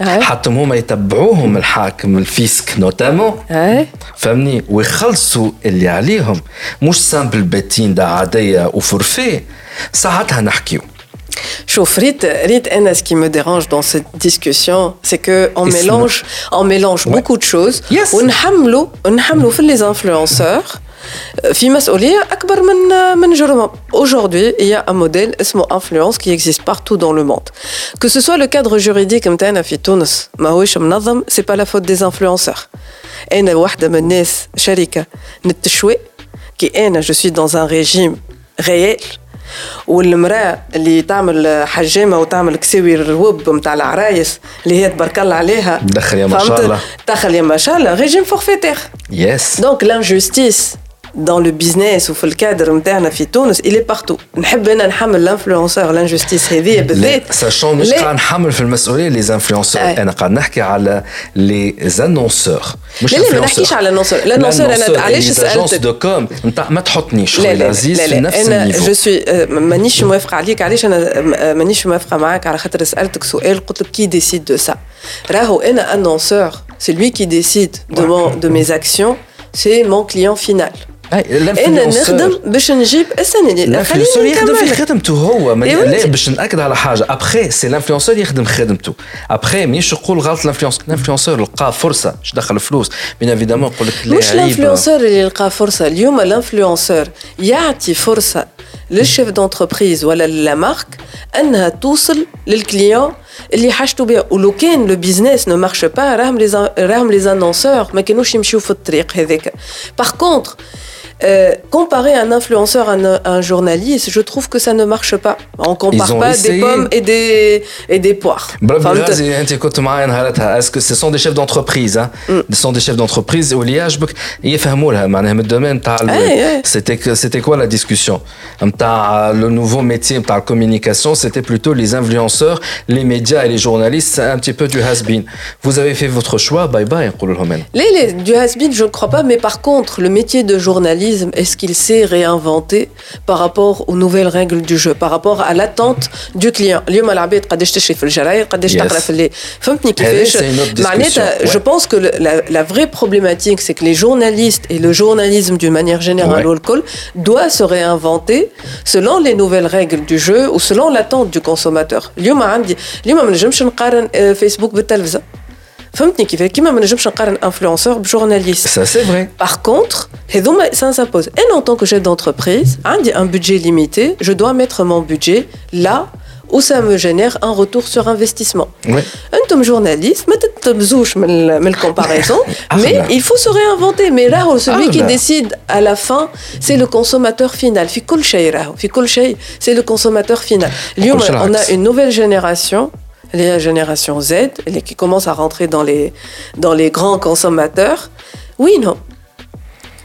حتى هما يتبعوهم الحاكم الفيسك نوتامون فهمني ويخلصوا اللي عليهم مش سامبل باتين دا عاديه وفورفي ساعتها نحكيو Chauffe, Rite, Rite, ce qui me dérange dans cette discussion, c'est qu'on mélange, on mélange ouais. beaucoup de choses. Yes. On hamlou les influenceurs. في مسؤوليه اكبر من من جرمهم aujourd'hui il y a un modèle اسمه influence qui existe partout dans le monde que ce soit le cadre juridique نتاعنا في تونس ماهوش منظم c'est pas la faute des influenceurs انا واحده من الناس شركه نتشوي كي انا جو سوي dans un régime réel والمراه اللي تعمل حجامه وتعمل كساوي الروب نتاع العرايس اللي هي تبارك الله عليها دخل يا ما شاء الله دخل يا ما شاء الله ريجيم فورفيتير يس دونك لانجوستيس dans le business وفي الكادر نتاعنا في تونس il est partout نحب انا نحمل الانفلونسور لانجستيس هذه بالذات ساشون مش قاعد نحمل في المسؤوليه لي انفلونسور انا قاعد نحكي على لي انونسور مش لا لا ما نحكيش على الانونسور الانونسور انا علاش سالتك دو كوم نتاع ما تحطنيش لا لا العزيز في نفس انا جو سوي مانيش موافقه عليك علاش انا مانيش موافقه معاك على خاطر سالتك سؤال قلت لك كي ديسيد دو سا راهو انا انونسور سي لوي كي ديسيد دو دو ميز اكسيون سي مون كليون فينال أنا نخدم باش نجيب استنى الانفلونسور يخدم في خدمته هو لا باش نأكد على حاجة. ابخي سي الانفلونسور يخدم خدمته. ابخي مش نقول غلط الانفلونسور الانفلونسور لقى فرصة باش دخل فلوس. بين ايفيدامون نقول لك مش الانفلونسور اللي لقى فرصة. اليوم الانفلونسور يعطي فرصة للشيف دونتربريز ولا للمارك أنها توصل للكليون اللي حاجته بها ولو كان لو بيزنس نو مارش با راهم لي راهم لي انونسور ما كانوش يمشيو في الطريق هذاك. باغ كونتر Euh, comparer un influenceur à un, un, journaliste, je trouve que ça ne marche pas. On compare pas essayé... des pommes et des, et des poires. Est-ce que ce sont des chefs d'entreprise hein? mm. Ce sont des chefs d'entreprise c'était c'était quoi la discussion? Le nouveau métier de la communication, c'était plutôt les influenceurs, les médias et les journalistes, c'est un petit peu du has-been. Vous avez fait votre choix, bye bye. Les, les, du has-been, je ne crois pas, mais par contre, le métier de journaliste, est-ce qu'il s'est réinventé par rapport aux nouvelles règles du jeu, par rapport à l'attente du client. Je pense que la, vraie problématique, c'est que les journalistes et le journalisme d'une manière générale, ouais. doit se réinventer selon les nouvelles règles du jeu ou selon l'attente du consommateur. Euh, Facebook فهمتني كيف كيما ما نجمش نقارن انفلونسور بجورناليست Ça c'est vrai. Par contre, هذوما ça s'impose. Et en tant que chef d'entreprise, عندي un budget limité, je dois mettre mon budget là où ça me génère un retour sur investissement. Ouais. انتم journaliste, <laughs> ما تتبزوش من من الcomparaison, mais il faut se réinventer. Mais là, celui qui décide à la fin, c'est le consommateur final. في كل شيء راهو، في كل شيء, c'est le consommateur final. اليوم on a une nouvelle génération la génération Z, qui commence à rentrer dans les, dans les grands consommateurs. Oui, non.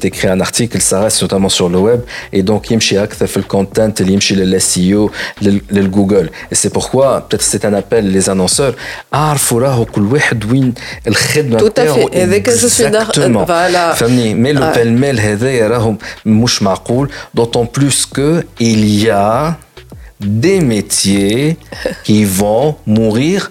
écrit un article, ça reste notamment sur le web. Et donc, يمشي أكثر في الكونتنت اللي يمشي لل SEO للجوجل. Et c'est pourquoi, peut-être c'est un appel les annonceurs, عرفوا راهو كل واحد وين الخدمة Tout à fait. هذاك جو سوي voilà. فهمني مي لو بالميل هذايا راهو مش معقول d'autant plus que il y a des métiers qui vont mourir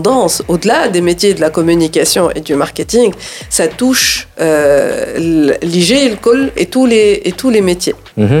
tendance, au-delà des métiers de la communication et du marketing, ça touche euh, l'IG et tous les, et tous les métiers. Mm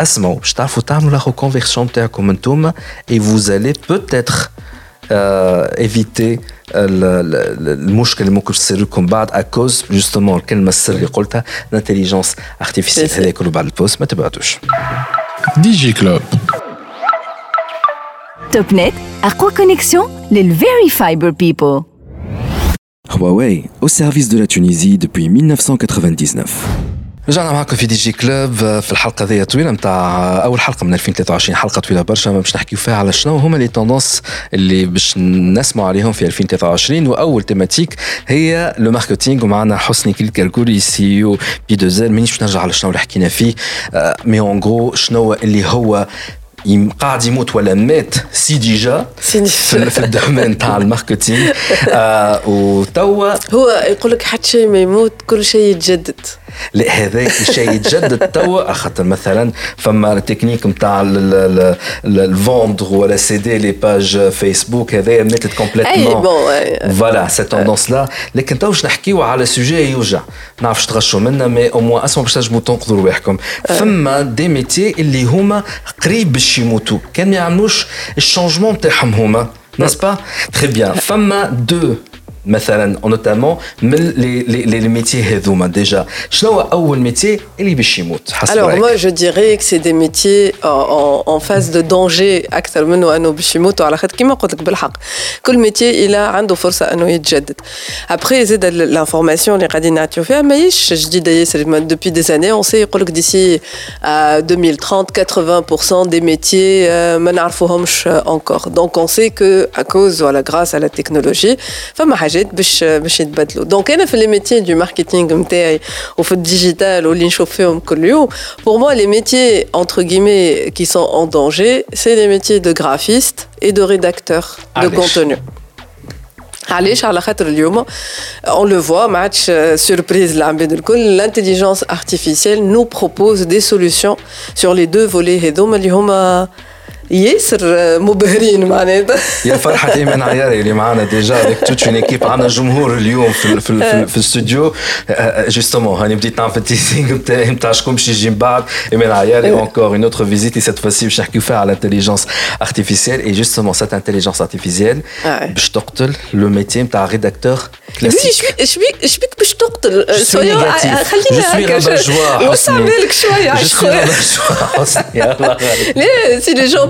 اسمعوا باش تعرفوا تعملوا لا ريكونفيرسيون تاعكم انتوما اي vous allez peut-être euh, éviter المشكل اللي ممكن تصير لكم بعد اكوز جوستومون الكلمه السر اللي قلتها الانتليجنس ارتيفيسيال هذا كله بعد البوست ما تبعتوش دي جي كلوب توب نت اقوى كونيكسيون للفيري فايبر بيبل Huawei, au service de la Tunisie depuis 1999. رجعنا معكم في دي جي كلوب في الحلقة ذي طويله نتاع أول حلقة من 2023 حلقة طويلة برشا باش نحكيو فيها على شنو هما لي توندونس اللي باش نسمعوا عليهم في 2023 وأول تيماتيك هي لو ماركتينغ ومعنا حسني كيل كالكولي سي أو بي دو زير مانيش باش نرجع على شنو اللي حكينا فيه مي اون غرو شنو اللي هو قاعد يموت ولا مات سي ديجا في, في الدومين تاع الماركتينغ آه وتوا هو يقول لك حتى شيء ما يموت كل شيء يتجدد. لا هذا الشيء يتجدد توا خاطر مثلا فما تكنيك نتاع الفوندر ولا سيدي لي باج فيسبوك هذا ماتت كومبليتمون فوالا سي توندونس لا لكن تو باش نحكيو على سوجي يوجع. نعرفش تغشوا منا مي أو موان اسمع باش تنجموا تنقذوا رواحكم. فما دي ميتي اللي هما قريب باش يموتوا كان ما يعملوش الشونجمون تاعهم هما ناس با تري بيان فما دو مثلا نوتامون من لي لي لي ميتي هذوما ديجا شنو هو اول ميتي اللي باش يموت حسب Alors moi je dirais que c'est des métiers en, en phase de danger اكثر منه انه باش يموتوا على خاطر كيما قلت لك بالحق كل ميتي الى عنده فرصه انه يتجدد ابخي زاد لانفورماسيون اللي قاعدين نعطيو فيها ماهيش جديده ياسر دوبي دي زاني اون سي يقول لك ديسي 2030 80% des métiers ما نعرفوهمش encore donc on sait que à cause voilà grâce à la technologie فما حاجات حاجات باش باش يتبدلوا دونك انا في لي ميتي دو ماركتينغ نتاعي وفي الديجيتال واللي نشوف فيهم كل يوم pour moi les métiers entre guillemets qui sont en danger c'est les métiers de graphiste et de rédacteur de contenu علاش على خاطر اليوم on le voit ما عادش سوربريز للعباد الكل l'intelligence artificielle nous propose des solutions sur les deux volets هذوما اللي هما ياسر مبهرين معناتها. يا فرحة ايمن عياري اللي معانا ديجا افيك توت اون ايكيب عندنا جمهور اليوم في في, في, في الاستوديو. جوستومون هاني بديت نعمل التيزينغ نتاعي نتاع شكون باش يجي من بعد. ايمن عياري اونكور اون اوتر فيزيت سيت فاسي باش نحكيو فيها على الانتليجنس ارتيفيسيال اي جوستومون سيت انتليجنس ارتيفيسيال باش تقتل لو ميتي نتاع ريداكتور كلاسيك شبيك شبيك باش تقتل. شوية خلينا هكا وصعب شوية لا سي لي جون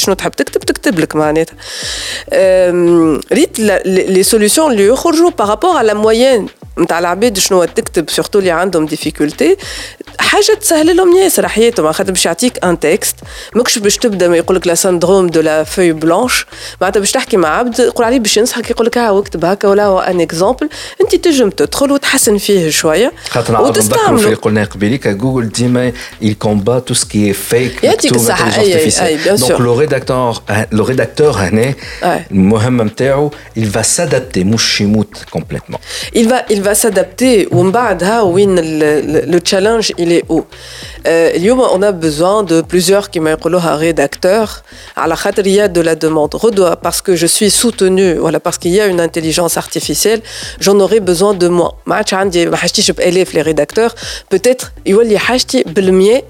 شنو تحب تكتب تكتب لك معناتها ريت لي سوليسيون اللي يخرجوا بارابور على موين نتاع العباد شنو تكتب سورتو اللي عندهم ديفيكولتي حاجة تسهل لهم ياسر حياتهم خاطر باش يعطيك ان تكست ماكش باش تبدأ ما يقول لك لا سندروم دو لا فوي بلانش معناتها باش تحكي مع عبد يقول عليه باش ينصحك يقول لك ها اكتب هكا ولا هو ان اكزومبل انت تنجم تدخل وتحسن فيه شوية خاطر وتستعمل في قلنا قبيليك جوجل ديما il combat tout ce qui est fake يعطيك الصحة. اي اي بيان سور دونك لو ريداكتور لو ريداكتور هنا المهمه نتاعو il va s'adapter مش يموت كومبليتمون il va il va s'adapter ومن بعد ها وين لو تشالنج il est où اليوم on a besoin de plusieurs qui يقولوها rédacteurs على خاطر il y a de la demande redoit parce que je suis soutenu voilà parce qu'il y a une intelligence artificielle j'en aurais besoin de moi ما عادش عندي ما حاجتيش بآلاف les rédacteurs peut-être يولي حاجتي بالمية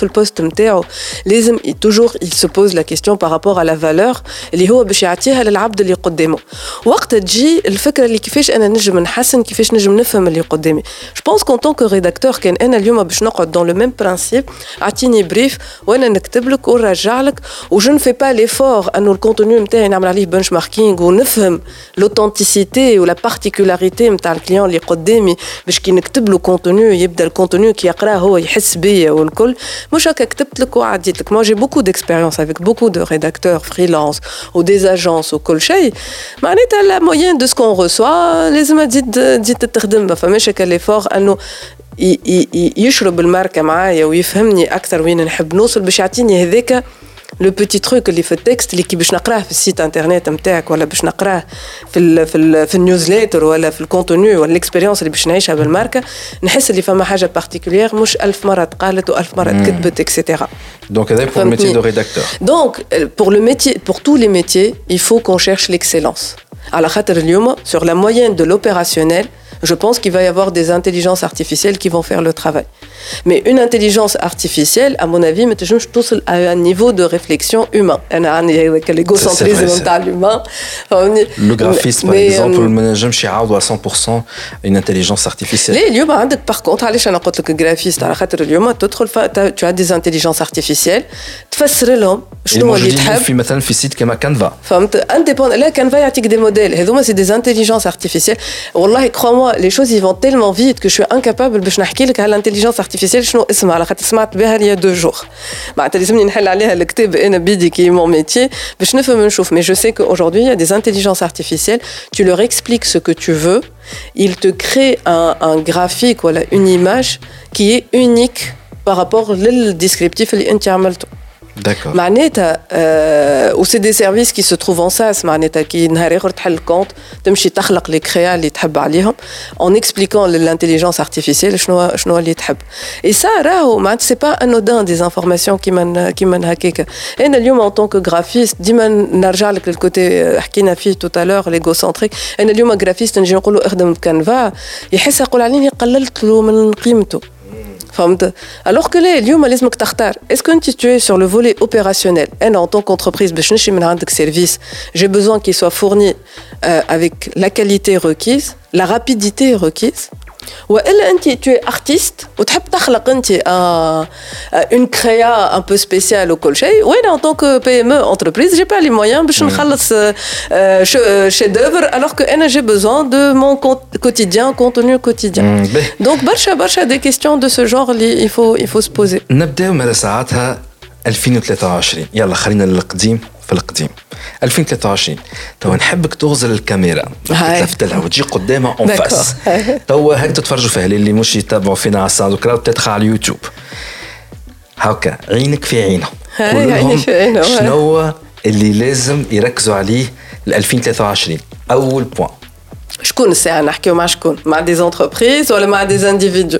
في البوست نتاعو لازم il se pose la question par rapport à اللي هو باش يعطيها للعبد اللي قدامه. وقت تجي الفكرة اللي كيفاش أنا نجم نحسن كيفاش نجم نفهم اللي قدامي. جو بونس كون طونك ريداكتور كان أنا اليوم باش نقعد دون لو ميم برانسيب أعطيني بريف وأنا نكتب لك ونرجع لك وجو نفي با ليفور أنه الكونتوني نتاعي نعمل عليه بنش ماركينغ ونفهم لوثنتيسيتي ولا بارتيكولاريتي نتاع الكليون اللي قدامي باش كي نكتب له كونتوني يبدأ الكونتوني كي يقرأه هو يحس بيا والكل. مش هكا كتبت لك وعديت لك moi j'ai beaucoup d'expérience avec beaucoup de rédacteurs freelance ou des agences وكل شيء معناتها la moyenne de ce qu'on reçoit لازم تزيد تزيد تخدم ما فماش هكا ليفور انه يشرب الماركه معايا ويفهمني اكثر وين نحب نوصل باش يعطيني هذاك لو بوتي تروك اللي في التكست اللي كي باش نقراه في السيت انترنت نتاعك ولا باش نقراه في ال في ال في النيوزليتر ولا في الكونتوني ولا الاكسبيريونس اللي باش نعيشها بالماركه نحس اللي فما حاجه بارتيكولير مش ألف مره تقالت وألف مره تكتبت اكسيتيرا Donc, c'est pour le métier de rédacteur. Donc, pour le métier, pour tous les métiers, il faut qu'on cherche l'excellence. À la sur la moyenne de l'opérationnel, je pense qu'il va y avoir des intelligences artificielles qui vont faire le travail. Mais une intelligence artificielle, à mon avis, je tous à un niveau de réflexion humain. L'égocentrisme mental humain. Le graphisme, par exemple, je suis à 100% une intelligence artificielle. Par contre, le graphiste, tu as des intelligences artificielles, تفسر لهم شنو اللي تحب في مثلا في سيت كما كانفا فهمت انديبوند لا كانفا يعطيك دي موديل هذوما سي دي انتيليجنس ارتيفيسيال والله كخوا les choses y vont tellement vite que je suis incapable de vous à l'intelligence artificielle, je il y a deux jours. qui est mon métier, je ne sais pas, mais je sais qu'aujourd'hui, il y a des intelligences artificielles, tu leur expliques ce que tu veux, ils te créent un, un graphique, voilà, une image qui est unique par rapport au descriptif que tu D'accord. معناتها euh, ou c'est des services qui se trouvent en SaaS معناتها كي نهار اخر تحل الكونت تمشي تخلق لي كريا اللي تحب عليهم en expliquant l'intelligence artificielle شنو شنو اللي تحب et ça راهو معناتها سي با انودان دي انفورماسيون كيما كيما هكاك انا اليوم ان طونك جرافيست ديما نرجع لك للكوتي حكينا فيه تو تالور ليغوسنتريك انا اليوم جرافيست نجي نقول له اخدم بكانفا يحس يقول عليني قللت له من قيمته alors que les lieux, est-ce que tu es sur le volet opérationnel? Eh en tant qu'entreprise, bah, service, j'ai besoin qu'il soit fourni euh, avec la qualité requise, la rapidité requise. والا انت tu es artiste وتحب تخلق انت une créa un peu spéciale وكل شيء وانا en tant que PME entreprise j'ai pas les moyens باش نخلص chef d'œuvre alors que انا j'ai besoin de mon quotidien contenu quotidien donc برشا برشا des questions de ce genre il faut il faut se poser نبداو ماذا ساعتها 2023 يلا خلينا للقديم في القديم. 2023 توا نحبك تغزل الكاميرا. تلفت لها وتجي قدامها اون فاس <laughs> <laughs> توا هاك تتفرجوا فيها اللي مش يتابعوا فينا على الساوند كلاود تدخل على اليوتيوب. هاكا عينك في عينه عيني في عينه شنو اللي لازم يركزوا عليه ل 2023 أول بوان شكون الساعة نحكيو مع شكون؟ مع دي زونتربريز ولا مع دي انديفيدو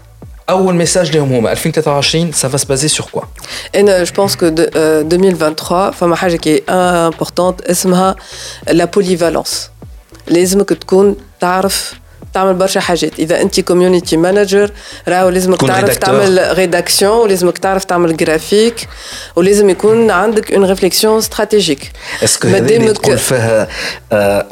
un message لهم هما 2023 ça va se baser sur quoi Et je pense que de, euh, 2023 فما حاجه qui est importante اسمها la polyvalence لازمك تكون تعرف تعمل برشا حاجات اذا انت كوميونيتي مانجر راهو لازمك تعرف تعمل ريداكسيون ولازمك تعرف تعمل جرافيك ولازم يكون عندك اون ريفليكسيون استراتيجيك اسكو هذا اللي تقول فيها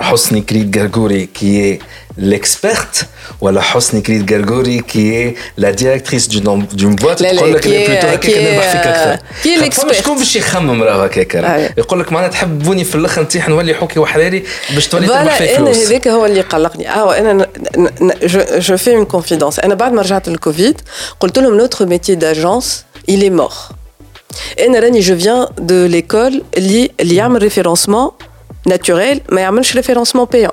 حسني كريد قرقوري كي l'experte ولا حسني كريد قرقوري كي لا ديريكتريس دون بواط تقول لك اللي بلوتو هكاك نربح فيك اكثر كي الاكسبيرت شكون باش يخمم راه هكاك يقول لك معناتها تحبوني في الاخر نتيح نولي حوكي وحراري باش تولي تربح فيه فلوس انا هذاك هو اللي قلقني اه انا جو في اون كونفيدونس انا بعد ما رجعت للكوفيد قلت لهم نوتر ميتي داجونس il est mort انا راني جو فيان دو ليكول اللي اللي يعمل ريفيرونسمون ناتوريل ما يعملش ريفيرونسمون بايون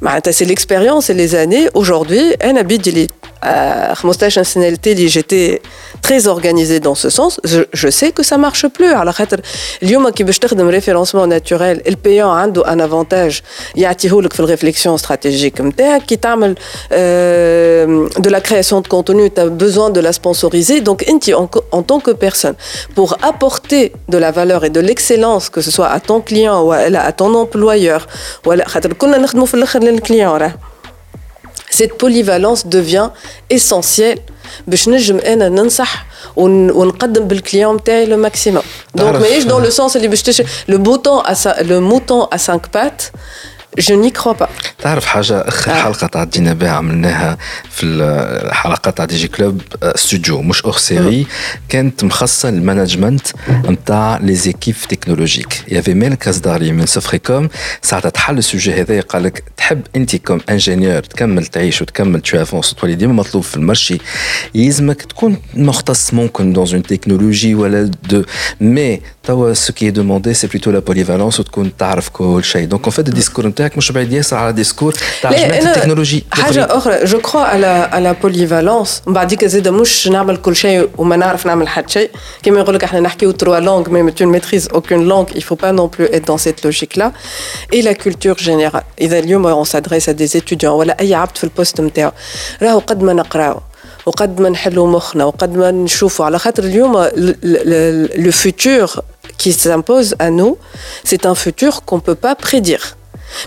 معناتها سي ليكسبيريونس et les années aujourd'hui انا بيدي لي 15 سنه التالي j'étais très organisée dans ce sens je, je sais que ça marche plus على خاطر اليوم كي باش تخدم ريفيرونسمون ناتوريل البيون عنده ان افونتاج يعطيهولك في الريفليكسيون استراتيجيك نتاعك كي تعمل de la création de contenu tu as besoin de la sponsoriser donc انت en, en tant que personne pour apporter de la valeur et de l'excellence que ce soit à ton client ou à ton employeur ولا خاطر كنا نخدموا في الاخر للكليون راه cette polyvalence devient essentielle باش نجم انا ننصح ونقدم بالكليون نتاعي لو ماكسيموم دونك ماهيش دون لو سونس اللي باش تشري لو بوتون لو موتون ا 5 بات جو ني كرو با تعرف حاجة اخر آه. حلقة تعدينا بها عملناها في الحلقات تاع دي جي كلوب استوديو مش اور سيري كانت مخصصة للمانجمنت نتاع لي زيكيب تكنولوجيك يافي ميل كازداري من سوفريكوم ساعتها تحل السوجي هذا قال لك تحب أنت كوم انجينيور تكمل تعيش وتكمل تو افونس وتولي ديما مطلوب في المرشي. يلزمك تكون مختص ممكن دون اون تكنولوجي ولا دو مي توا سو كي دوموندي سي بلوتو لا بوليفالونس وتكون تعرف كل شيء. دونك اون فيت الديسكور نتاعك مش بعيد ياسر على ديسكور تاع جماعه التكنولوجي حاجه اخرى جو كرو على على بوليفالونس من بعديك زيد مش نعمل كل شيء وما نعرف نعمل حتى شيء كما يقول لك احنا نحكيو تروا لونغ مي tu ne maîtrises aucune langue il faut pas non plus être dans cette logique là et la culture générale اذا اليوم on s'adresse à des étudiants ولا اي عبد في البوست نتاعو راهو قد ما نقراو وقد ما نحلوا مخنا وقد ما نشوفوا على خاطر اليوم le futur qui s'impose à nous c'est un futur qu'on peut pas prédire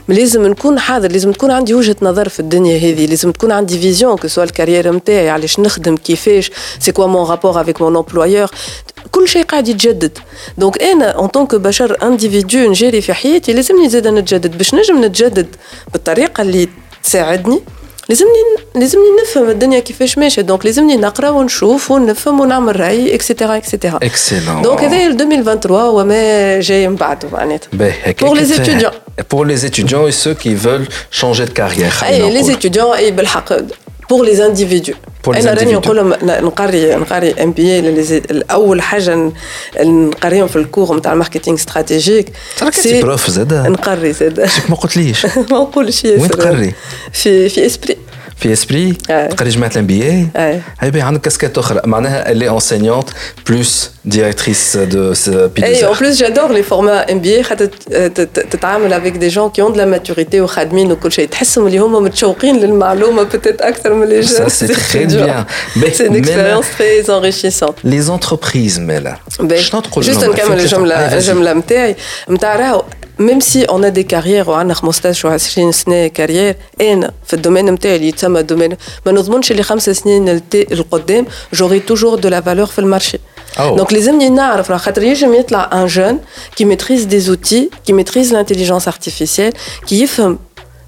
لازم نكون حاضر لازم تكون عندي وجهة نظر في الدنيا هذه لازم تكون عندي فيزيون كو سوا الكارير نتاعي علاش نخدم كيفاش سي كوا مون رابور افيك مون امبلويور كل شيء قاعد يتجدد. دونك أنا اون طونك بشر انديفيدو نجري في حياتي لازمني زاد نتجدد. باش نجم نتجدد بالطريقة اللي تساعدني لازمني لازمني نفهم الدنيا كيفاش ماشيه دونك لازمني نقرا ونشوف ونفهم ونعمل راي اكسيتيرا اكسيتيرا اكسلون دونك هذا 2023 وما جاي من بعده معناتها pour les étudiants pour les étudiants et ceux qui veulent changer de carrière اي les étudiants اي بالحق pour les individus انا راني نقول لهم نقري نقري ام بي اي اول حاجه نقريهم في الكور نتاع الماركتينغ استراتيجيك سي بروف زاد نقري زاد ما قلتليش ما نقولش وين تقري؟ في في اسبري في اسبري تقري جماعه الام بي اي هاي باهي عندك كاسكيت اخرى معناها اللي انسينيونت بلوس ديريكتريس دو بي اي اون بلوس جادور لي فورما ام بي اي خاطر تتعامل افيك دي جون كي اون دو لا ماتوريتي وخادمين وكل شيء تحسهم اللي هما متشوقين للمعلومه بتيت اكثر من لي جون سي تري بيان سي ان اكسبيريونس تري انريشيسونت لي زونتربريز مالا شنو تقول جوست نكمل الجمله الجمله نتاعي نتاع راهو même si on a des carrières وعندنا 15 و 20 سنه كارير انا في الدومين نتاعي اللي يتسمى دومين ما نضمنش اللي خمس سنين القدام جوري توجور دو لا فالور في المارشي دونك لازمني نعرف خاطر ينجم يطلع ان جون كي ميتريز دي زوتي كي ميتريز لانتيليجونس ارتيفيسيال كي يفهم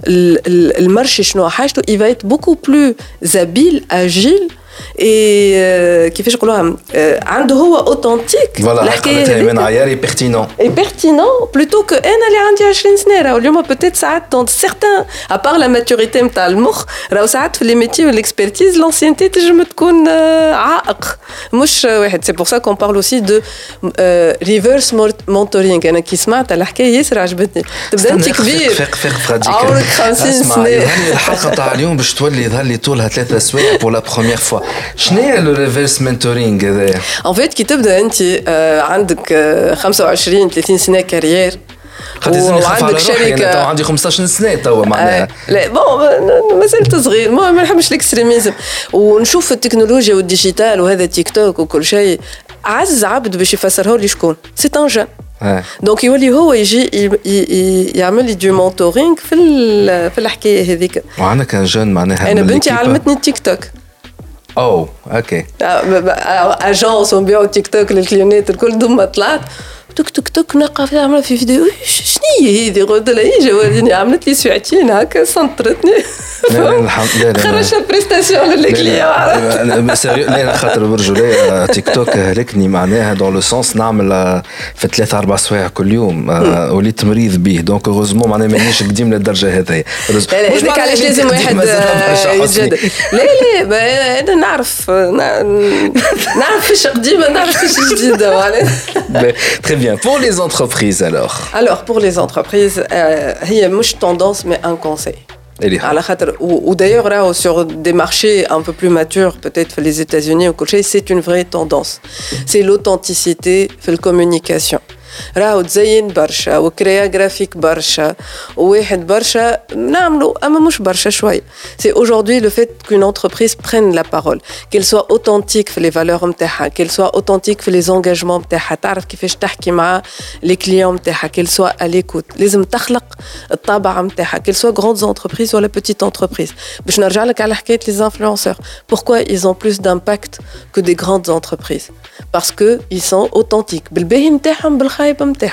المارشي شنو حاجته il va être beaucoup plus habile agile اي كيفاش نقولوها عنده هو اوثنتيك فوالا الحكايه من عياري بيرتينون اي بيرتينون بلوتو كو انا اللي عندي 20 سنه راهو اليوم بوتيت ساعات دون سيغتان ابار لا ماتوريتي نتاع المخ راهو ساعات في لي ميتي والاكسبرتيز لونسينتي تنجم تكون عائق مش واحد سي بور سا كون بارل اوسي دو ريفرس مونتورينغ انا كي سمعت الحكايه ياسر عجبتني تبدا انت كبير فيق فيق عمرك 50 سنه الحلقه تاع اليوم باش تولي يظهر لي طولها ثلاثة سوايع بور لا بروميير فوا شنو هي لو ريفيرس منتورينغ هذايا؟ ان فيت كي تبدأ أنت عندك 25 30 سنة كارير وعندك شركة. تو عندي 15 سنة توا معناها. لا بون مازلت صغير ما نحبش الاكستريميزم ونشوف التكنولوجيا والديجيتال وهذا تيك توك وكل شيء عز عبد باش يفسره لي شكون سي ان جون دونك يولي هو يجي يعمل لي دو مونتورينغ في في الحكاية هذيك. وعندك ان جون معناها أنا بنتي علمتني التيك توك. اوه اوكي اجونس ونبيعوا تيك توك للكليونات الكل دوما طلعت توك توك توك نقف عامله في فيديو شنو هي هذه قلت لها هي جواليني عملت لي سويعتين هكا سنطرتني خرجت بريستاسيون للكليون لا خاطر برجولية تيك توك هلكني معناها دون لو سونس نعمل في ثلاثة أربع سوايع كل يوم وليت مريض به دونك اوغوزمون معناها مانيش قديم للدرجة هذيا هذاك علاش لازم واحد يتجدد لا لا أنا نعرف نعرف فيش قديمة نعرف فيش جديدة معناها <laughs> Très bien. Pour les entreprises alors Alors, pour les entreprises, il y a une tendance, mais un conseil. Ou d'ailleurs, sur des marchés un peu plus matures, peut-être les États-Unis ou c'est une vraie tendance. C'est l'authenticité, la communication. راهو تزين برشا وكريا جرافيك برشا وواحد برشا نعملوا اما مش برشا شويه سي aujourd'hui le fait qu'une entreprise prenne la parole qu'elle soit authentique في les valeurs نتاعها qu'elle soit authentique في les engagements نتاعها تعرف كيفاش تحكي مع les clients نتاعها qu'elle soit à l'écoute لازم تخلق الطابع نتاعها qu'elle soit grandes entreprises ولا petite entreprise باش نرجع لك على حكايه les influenceurs pourquoi ils ont plus d'impact que des grandes entreprises parce que ils sont authentiques بالباهي نتاعهم Bleiben der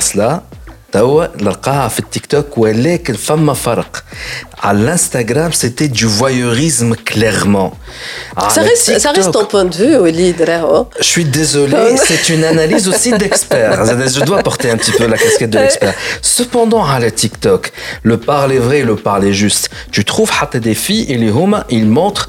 توندونس لا توا نلقاها في التيك توك ولكن فما فرق على الانستغرام سيتي دو فوايوريزم كليرمون Ça reste, ça reste ton point de vue, Walid. Je suis désolé, <laughs> c'est une analyse aussi d'expert. <laughs> Je dois porter un petit peu la casquette de l'expert. Cependant, à la TikTok, le parler vrai et le parler juste, tu trouves des filles et les hommes, ils montrent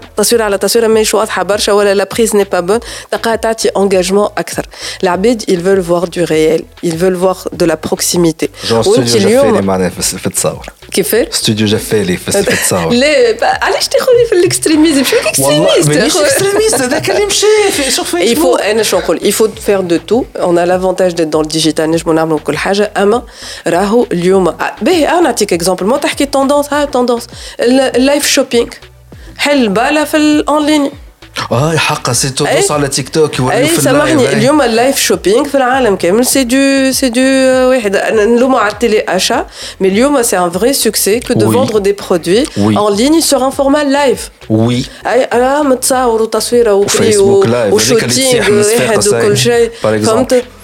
تصوير على تصويره ماهيش واضحه برشا ولا لا بريز ني با بون تلقاها تعطي انجاجمون اكثر العباد ils veulent voir du réel ils veulent voir de la proximité جون وانت ستوديو جفالي اليوم معناها في في التصاور كيفاش ستوديو جفالي في في التصاور <laughs> لا با- علاش تاخذني في الاكستريميزم شو والله الاكستريميست مانيش اكستريميست هذاك اللي مشى في سور Et il faut, فيسبوك أنا شو نقول il faut faire de tout on a l'avantage d'être dans le digital نجمو نعملوا كل حاجة أما راهو اليوم آه، باهي أنا نعطيك اكزومبل ما تحكي توندونس ها توندونس اللايف شوبينغ حل بالة في الأونلاين آه حقا سي. تدوس على تيك توك يوليو في سامحني. اليوم اللايف شوبينغ في العالم كامل سي دو سي دو واحد أنا نلوموا على التيلي أشا مي اليوم سي ان فري سوكسي كو دو. فوندر دي برودوي en ligne sur un format live وي أي أنا متصور وتصويرة لايف، اللي وشوتينغ واحد. وكل شيء. فهمت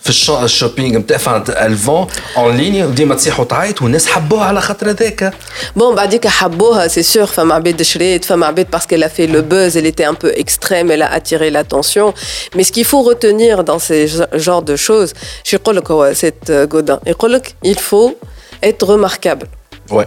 في الشو- الشوبينغ نتاع فان الفون اون ليني وديما تصيح وتعيط والناس حبوها على خاطر هذاك Bon, بعديك حبوها c'est sûr فما عباد شريت فما عباد parce qu'elle a fait le buzz elle était un peu extrême elle a attiré l'attention mais ce qu'il faut retenir dans ces genres de choses je يقول لك هو cette Godin يقول لك il faut être remarquable ouais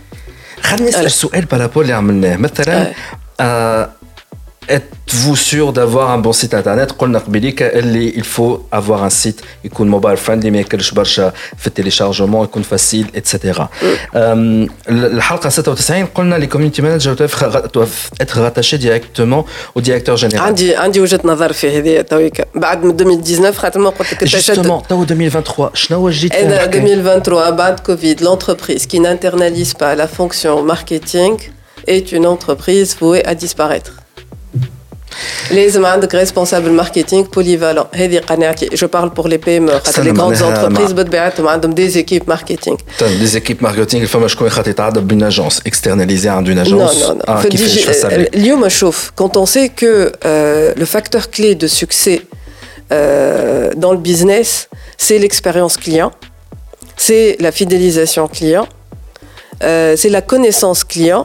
خليني ألا. نسال سؤال بارابول اللي عملناه مثلا أي. آه، êtes-vous sûr d'avoir un bon site internet قلنا قبيليك اللي il faut avoir un site يكون موبايل فريندلي ما ياكلش برشا في التيليشارجمون يكون فاسيل اتسيتيرا الحلقه 96 قلنا لي كوميونيتي مانجر doivent être rattachés directement au directeur général عندي عندي وجهه نظر في هذه تويك بعد من 2019 خاطر ما قلت لك تشدد justement تو 2023 شنو جيت فيه Et نحكي؟ 2023, بعد Covid, l'entreprise qui n'internalise pas la fonction marketing est une entreprise vouée à disparaître. لازم عندك responsable marketing polyvalent هذه قناعتي je parle pour les PME خاطر les grandes معناها entreprises مع- بطبيعتهم عندهم des équipes marketing دي زيكيب ماركتينغ فما شكون خاطر يتعدى بين اجونس اكسترناليزي عند اون Non, اجونس non, non. اه Faut كيفاش digi- فسر euh, اليوم شوف quand on sait que euh, le facteur clé de succès euh, dans le business c'est l'expérience client c'est la fidélisation client euh, c'est la connaissance client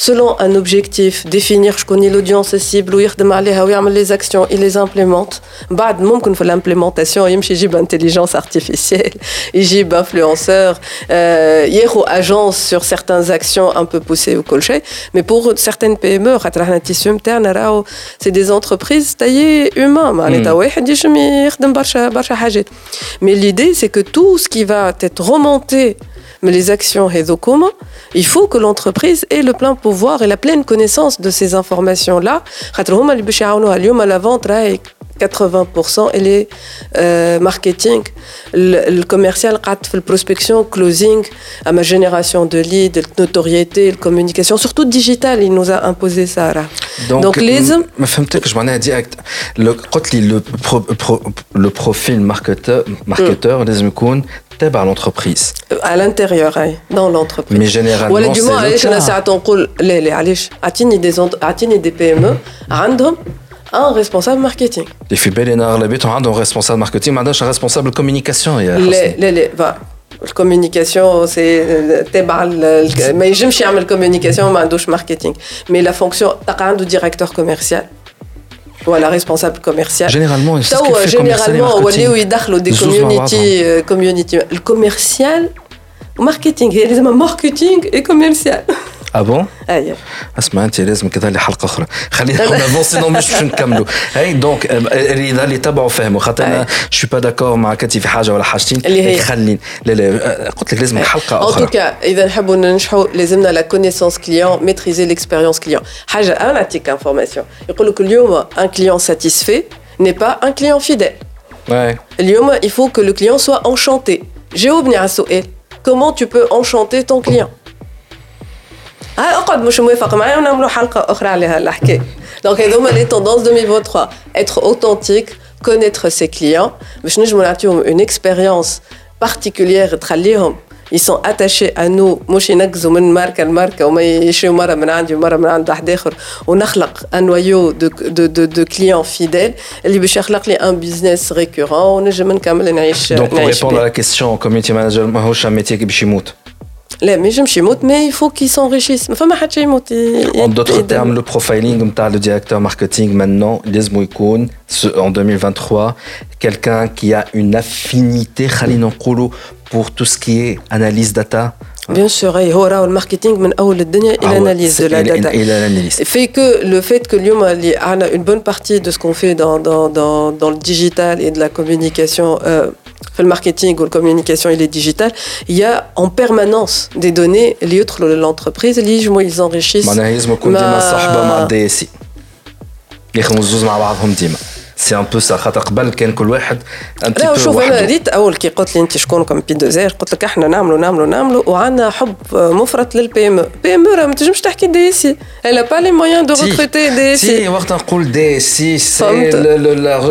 selon un objectif, définir je connais l'audience cible ou les actions, il les implémente. Bad, qu'on fait l'implémentation, yimchi jib intelligence artificielle, <laughs> jib influenceur, euh, hier ou agence sur certaines actions un peu poussées ou colchées, mais pour certaines PME, c'est des entreprises taillées humains, hmm. mais l'idée c'est que tout ce qui va être remonté mais les actions il faut que l'entreprise ait le plein pouvoir et la pleine connaissance de ces informations-là. La vente, là, 80% et les euh, marketing, le, le commercial, la prospection, closing, à ma génération de leads, de notoriété, la communication, surtout digital, il nous a imposé ça. Là. Donc, Donc les. Ma femme, que je m'en ai dit, le, le, pro, pro, le profil marketeur, marketeur, mm. لازم يكون تابع l'entreprise à l'intérieur dans l'entreprise mais généralement ولا du moins علاش انا ساعات نقول لا لا علاش اعطيني دي اعطيني دي بي ام عندهم un responsable marketing. Les Fibelina, les béton, un responsable marketing, maintenant, un responsable communication. Les, les, les, va. communication, c'est mais je me suis la communication, mais douche marketing. Mais la fonction, tu as un directeur commercial. Voilà, responsable commercial. Généralement, c'est ce fait Généralement, où il des community, community. Le commercial, marketing, il y a marketing et commercial. اه بون اي اسمع انت لازم كذا لي حلقه اخرى خلينا افونسي نو مش باش نكملوا اي دونك اذا اللي تبعوا فهموا خاطر انا شو با داكور مع كاتي في حاجه ولا حاجتين اللي هي خليني لا لا قلت لك لازم حلقه اخرى ان توكا اذا نحبوا ننجحوا لازمنا لا كونيسونس كليون ميتريزي ليكسبيريونس كليون حاجه انا نعطيك انفورماسيون يقول لك اليوم ان كليون ساتيسفي n'est pas un client fidèle. Ouais. اليوم il faut que le client soit enchanté. جاوبني على السؤال. Comment tu peux enchanter ton client هاي اقعد مش موافق معايا ونعملوا حلقه اخرى على هالحكايه دونك هذوما لي توندونس 2023 être authentique connaître ses clients باش نجموا نعطيهم une expérience particulière تخليهم ils sont attachés à nous مش ينقزوا من ماركه لماركه وما يشريوا مره من عندي ومره من عند واحد اخر ونخلق ان نويو دو دو دو, دو كليون فيديل اللي باش يخلق لي ان بيزنس ريكورون ونجم نكمل نعيش دونك pour répondre à la question community manager ماهوش ان ميتي باش يموت لا ما ينجمش يموت مي يفو كي سونريشيس ما فما حتى يموت En d'autres termes, le profiling نتاع le directeur marketing maintenant لازم يكون en 2023 quelqu'un qui a une affinité خلينا نقولوا pour tout ce qui est analyse data Bien sûr, et هو le marketing من أول الدنيا إلى l'analyse de la data. Et l'analyse. Fait que le fait que اليوم a une bonne partie de ce qu'on fait dans, dans, dans, dans le digital et de la communication euh, le marketing ou la communication et les digital, il y a en permanence des données liées à l'entreprise, ils enrichissent. سي ان بو سا خاطر قبل كان كل واحد ان لا شوف أنا ريت أول كي قلت لي أنت شكونكم بي دوزير قلت لك إحنا نعملوا نعملوا نعملوا وعندنا حب مفرط للبي ام بي ام راه ما تنجمش تحكي دي سي الا با لي مويان دو ريكروتي دي سي سي وقت نقول دي سي سي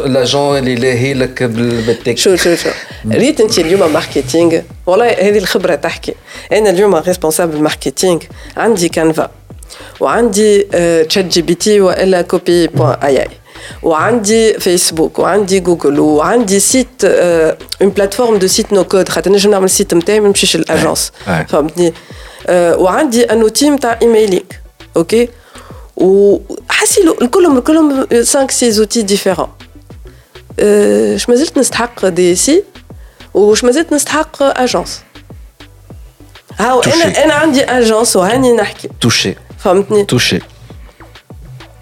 لاجون اللي لاهي لك بالتك شوف شوف شوف. ريت أنت اليوم ماركتينغ والله هذه الخبرة تحكي. أنا اليوم ريسبونسابل ماركتينغ عندي كانفا وعندي تشات جي بي تي وإلا كوبي بوان اي اي وعندي فيسبوك وعندي جوجل وعندي سيت اون بلاتفورم دو سيت نو كود خاطر نجم نعمل سيت نتاعي ما نمشيش للاجونس فهمتني وعندي ان اوتي نتاع ايميلينغ اوكي وحسي الكلهم كلهم 5 6 اوتي ديفيرون اش مازلت نستحق دي سي وش مازلت نستحق اجونس هاو انا انا عندي اجونس وهاني نحكي توشي فهمتني توشي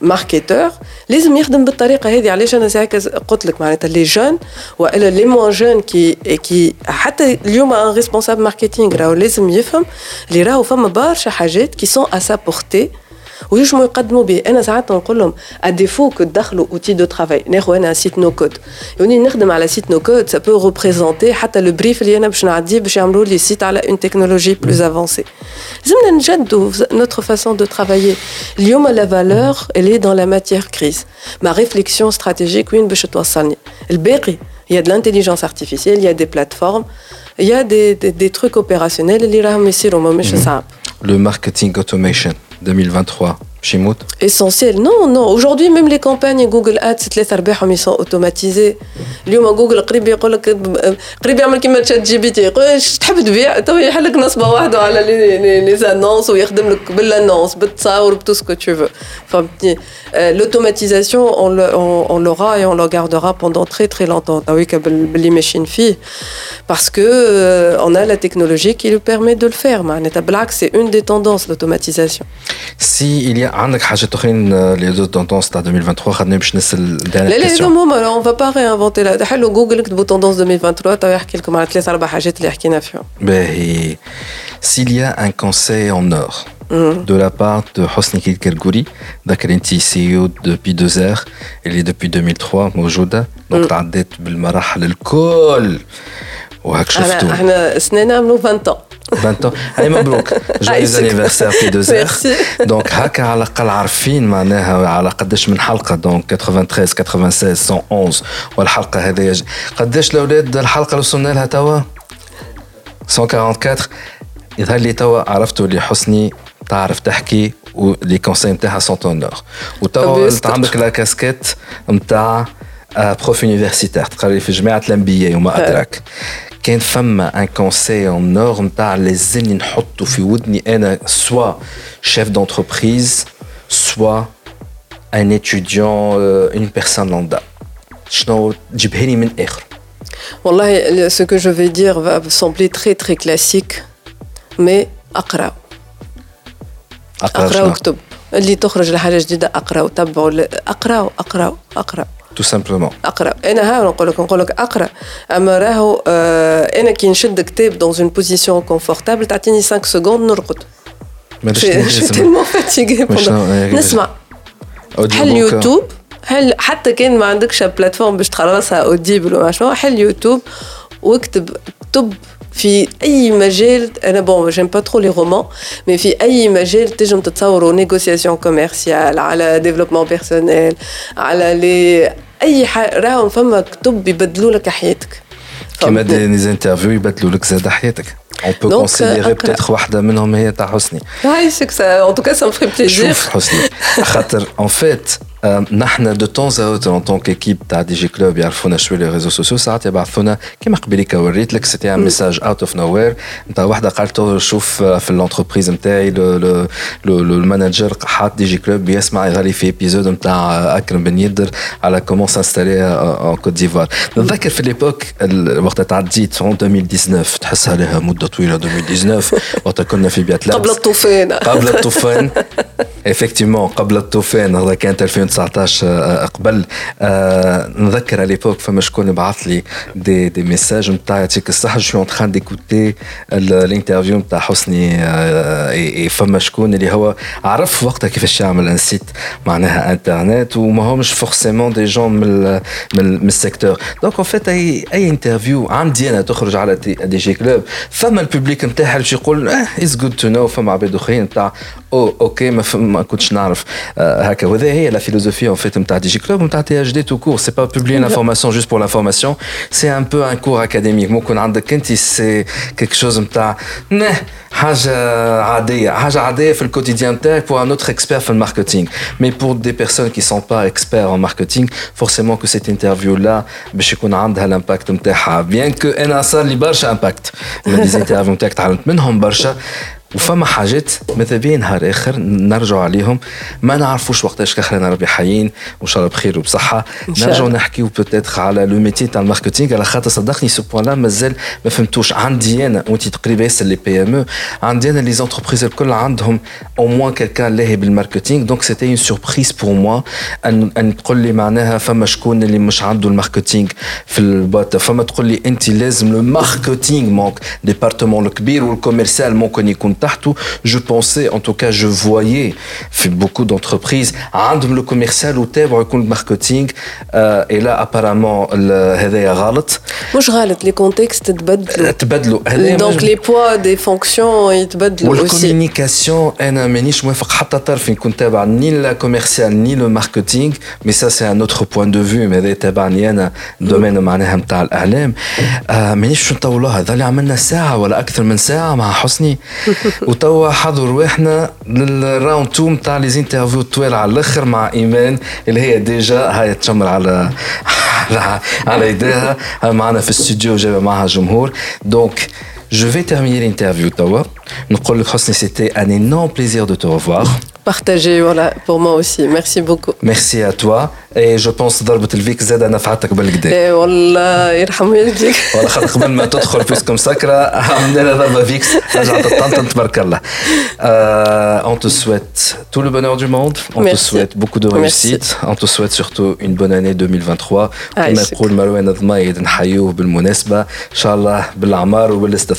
ماركتور لازم يخدم بالطريقة هذه. علاش أنا ساعه قلت لك معناتها؟ لي جون وإلا لي مون جون كي كي حتى اليوم أن ريسبونسابل ماركتينغ راهو لازم يفهم اللي راهو فما برشا حاجات كي سون ا سا بورتي ويجموا يقدموا به انا ساعات نقول لهم اديفو كو تدخلوا اوتي دو ترافاي ناخذ انا سيت نو كود يوني نخدم على سيت نو كود سا بو ريبريزونتي حتى لو بريف اللي انا باش نعديه باش يعملوا لي سيت على اون تكنولوجي بلوز افونسي لازمنا نجدوا نوتر فاسون دو ترافايي اليوم لا فالور اللي دون لا ماتيير كريز ما ريفليكسيون استراتيجيك وين باش توصلني الباقي il y a de l'intelligence artificielle, il y a des plateformes, il y a des, des, des trucs opérationnels اللي راهم يصيروا ماهمش صعب. Le marketing automation 2023 Essentiel. Non, non. Aujourd'hui, même les campagnes Google Ads, les ils sont automatisés. اليوم جوجل قريب يقول لك قريب يعمل كيما تشات جي بي تي اش تحب تبيع تو يحل لك نصبه واحده على لي لي زانونس ويخدم لك بالانونس بالتصاور بتو سكو تو فو فهمتني l'automatisation on, le, on, on l'aura et on le gardera pendant très très longtemps oui باللي ماشيين فيه parce que euh, on a la technologie qui nous permet de le faire معناتها بالعكس c'est une des tendances l'automatisation si il y a عندك حاجات اخرين les autres tendances تاع 2023 خدنا باش نسال لا لا on va pas réinventer لا حلو جوجل كتبوا تندونس 2023 تو يحكي لكم على ثلاث اربع حاجات اللي حكينا فيهم باهي s'il y a un conseil en or de la part de Hosni Kilkelgouri, ذاكر انت سي او depuis deux heures, elle est depuis 2003 موجوده دونك تعديت بالمراحل الكل وهاك شفتوا احنا سنين عملوا 20 ans 20 ans. Allez مبروك جويز انيفرسير في 2 heures دونك هكا على الأقل عارفين معناها على قداش من حلقة. دونك 93 96 111 والحلقة هذه قداش الأولاد الحلقة اللي وصلنا لها توا؟ 144 يظهر لي توا عرفتوا اللي حسني تعرف تحكي ولي كونساي نتاعها سون اونور وتوا عندك لا كاسكيت نتاع بروف يونيفرسيتير تقري في جامعه الأنبياء وما أدراك. كان فما ان كونساي اون اور نتاع لازمني نحطه في ودني انا سوا شيف دونتربريز سوا ان étudiant اون بيرسون لوندا شنو تجيبها لي من اخر والله ce que je vais dire va sembler très très classique mais اقرا اقرا واكتب اللي تخرج لحاجه جديده اقرا وتبعوا اقرا اقرا اقرا تو سامبلومون أقرأ. إنا ها نقول لك؟ نقول لك أقرأ. أما راهو آه إنا كي نشد كتاب دون اون بوزيسيون كونفورتابل تعطيني 5 سكوند نرقد. شي تيلمون فاتيغي نسمع. حل يوتيوب؟ حل حتى كان ما عندكش بلاتفورم باش تخلصها اوديبل وما شنو حل يوتيوب؟ واكتب توب في اي مجال انا بون جيم با ترو لي رومان مي في اي مجال تنجم تتصوروا نيغوسياسيون كوميرسيال على ديفلوبمون بيرسونيل على لي اي حاجه راهم فما كتب يبدلوا لك حياتك كيما دي انترفيو يبدلوا لك زاد حياتك On peut Donc, considérer peut-être واحدة منهم هي تاع حسني. عايشك en tout cas ça me ferait plaisir. شوف حسني خاطر en fait نحن دو تون اوت ان طون كيكيب تاع دي جي كلوب يعرفونا شوية لي ريزو سوسيو ساعات يبعثونا كيما قبيليك وريت لك سيتي ان ميساج اوت اوف نو وير نتاع وحده قالت شوف في الانتربريز نتاعي المانجر حاط دي جي كلوب يسمع يغالي في ايبيزود نتاع اكرم بن يدر على كومون سانستالي ان كوت ديفوار نتذكر في ليبوك وقت تعديت 2019 تحسها لها مده طويله 2019 وقت كنا في بيات لابس قبل الطوفان قبل الطوفان افكتيمون قبل الطوفان هذا كانت 2019 قبل. نذكر ليبوك فما شكون بعث لي دي دي ميساج نتاع يعطيك الصحه جو اون تران ديكوتي الانترفيو نتاع حسني فما شكون اللي هو عرف وقتها كيفاش يعمل ان سيت معناها انترنت وما همش فورسيمون دي جون من من, السيكتور دونك اون فيت أي أي انترفيو عندي أنا تخرج على دي جي كلوب فما الببليك نتاعها باش يقول آه اتس جود تو نو فما عباد آخرين نتاع أو أوكي ما, ما كنتش نعرف. هكا. وهذا هي لا فيلوزوفي en fait نتاع دي جي كلوب نتاع تي اش دي تو كور سي با بوبلي لافورماسيون جوست بور لافورماسيون سي ان بو ان كور اكاديميك ممكن عندك انت سي كيك شوز نتاع نه حاجه عاديه حاجه عاديه في الكوتيديان نتاعك pour un autre expert في الماركتينغ مي pour des personnes qui sont pas experts en marketing forcément que cette interview là باش يكون عندها الامباكت نتاعها بيان كو انا صار لي برشا امباكت من دي انترفيو نتاعك تعلمت منهم برشا وفما حاجات ماذا بيا نهار آخر نرجعوا عليهم. ما نعرفوش وقتاش كخرنا ربي حيين وإن شاء الله بخير وبصحة. نرجعوا نحكيو بوتيتر على لو ميتي تاع الماركتينغ على خاطر صدقني سو بوان لا مازال ما فهمتوش. عندي أنا وانت تقريبا ياسر لي بي ام أو عندي أنا لي زونتربريز الكل عندهم أو موان كيلكان لاهي بالماركتينغ دونك سيتي اون سوربريز بور موا ان أن تقول لي معناها فما شكون اللي مش عنده الماركتينغ في البوت فما تقول لي انت لازم لو ماركتينغ مونك ديبارتمون الكبير والكوميرسيال ممكن يكون تحته je pensais en tout cas je voyais في beaucoup d'entreprises عندهم le commercial وتابعوا يكون الماركتينغ et là apparemment هذايا غلط مش غلط لي كونتكست تبدلوا تبدلوا دونك لي بوا دي فونكسيون يتبدلوا والكوميونيكاسيون انا مانيش موافق حتى طرف نكون تابع ني لا كوميرسيال ني لو ماركتينغ مي سا سي ان اوتر بوان دو فيو هذا تابعني انا دومين معناها نتاع الاعلام مانيش باش نطولوها هذا اللي عملنا ساعه ولا اكثر من ساعه مع حسني <laughs> وتوا حضروا رواحنا للراوند 2 نتاع لي انترفيو طوال على الأخر مع إيمان اللي هي ديجا. هاي تشمر على <laughs> على على يديها معنا في الاستوديو جايبه معها جمهور. دونك Je vais terminer l'interview, Tawa. C'était un énorme plaisir de te revoir. Partagé, voilà, pour moi aussi. Merci beaucoup. Merci à toi. Et je pense ضربة الفيك زاد نفعتك بالكدا. ايه <laughs> والله يرحم والديك. والله خاطر قبل ما تدخل فيسكم سكرة عملنا لها ضربة فيكس رجعت تطنطن تبارك الله. <laughs> On te souhaite tout le bonheur du monde. On te souhaite beaucoup de réussite. On te souhaite surtout une bonne année 2023. كما يقول مروان الضمايد نحيوه بالمناسبة. إن شاء الله بالأعمار وبالاستثمار.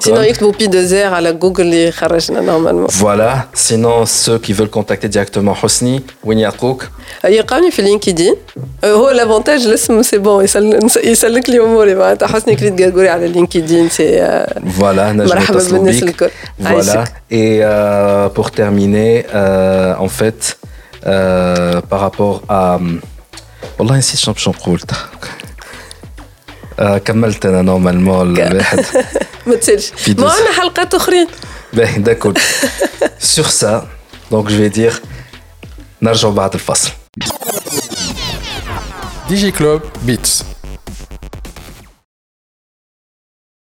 Sinon, Bopi2R à la Google normalement. Voilà. Sinon, ceux qui veulent contacter directement Hosni, Winnie Akouk. Il y a un LinkedIn. L'avantage, c'est bon. Il s'allèque les mots. Hosni Klit Gagouri à LinkedIn. Voilà. Voilà. Et euh, pour terminer, euh, en fait, euh, par rapport à. Wallah, ici, je suis en نقول كملت أنا نورمالمون الواحد. <laughs> ما تسالش ما عندنا حلقات أخرين. باهي داكور. سور سا دونك جو في دير نرجعوا بعد الفصل. دي جي كلوب بيتس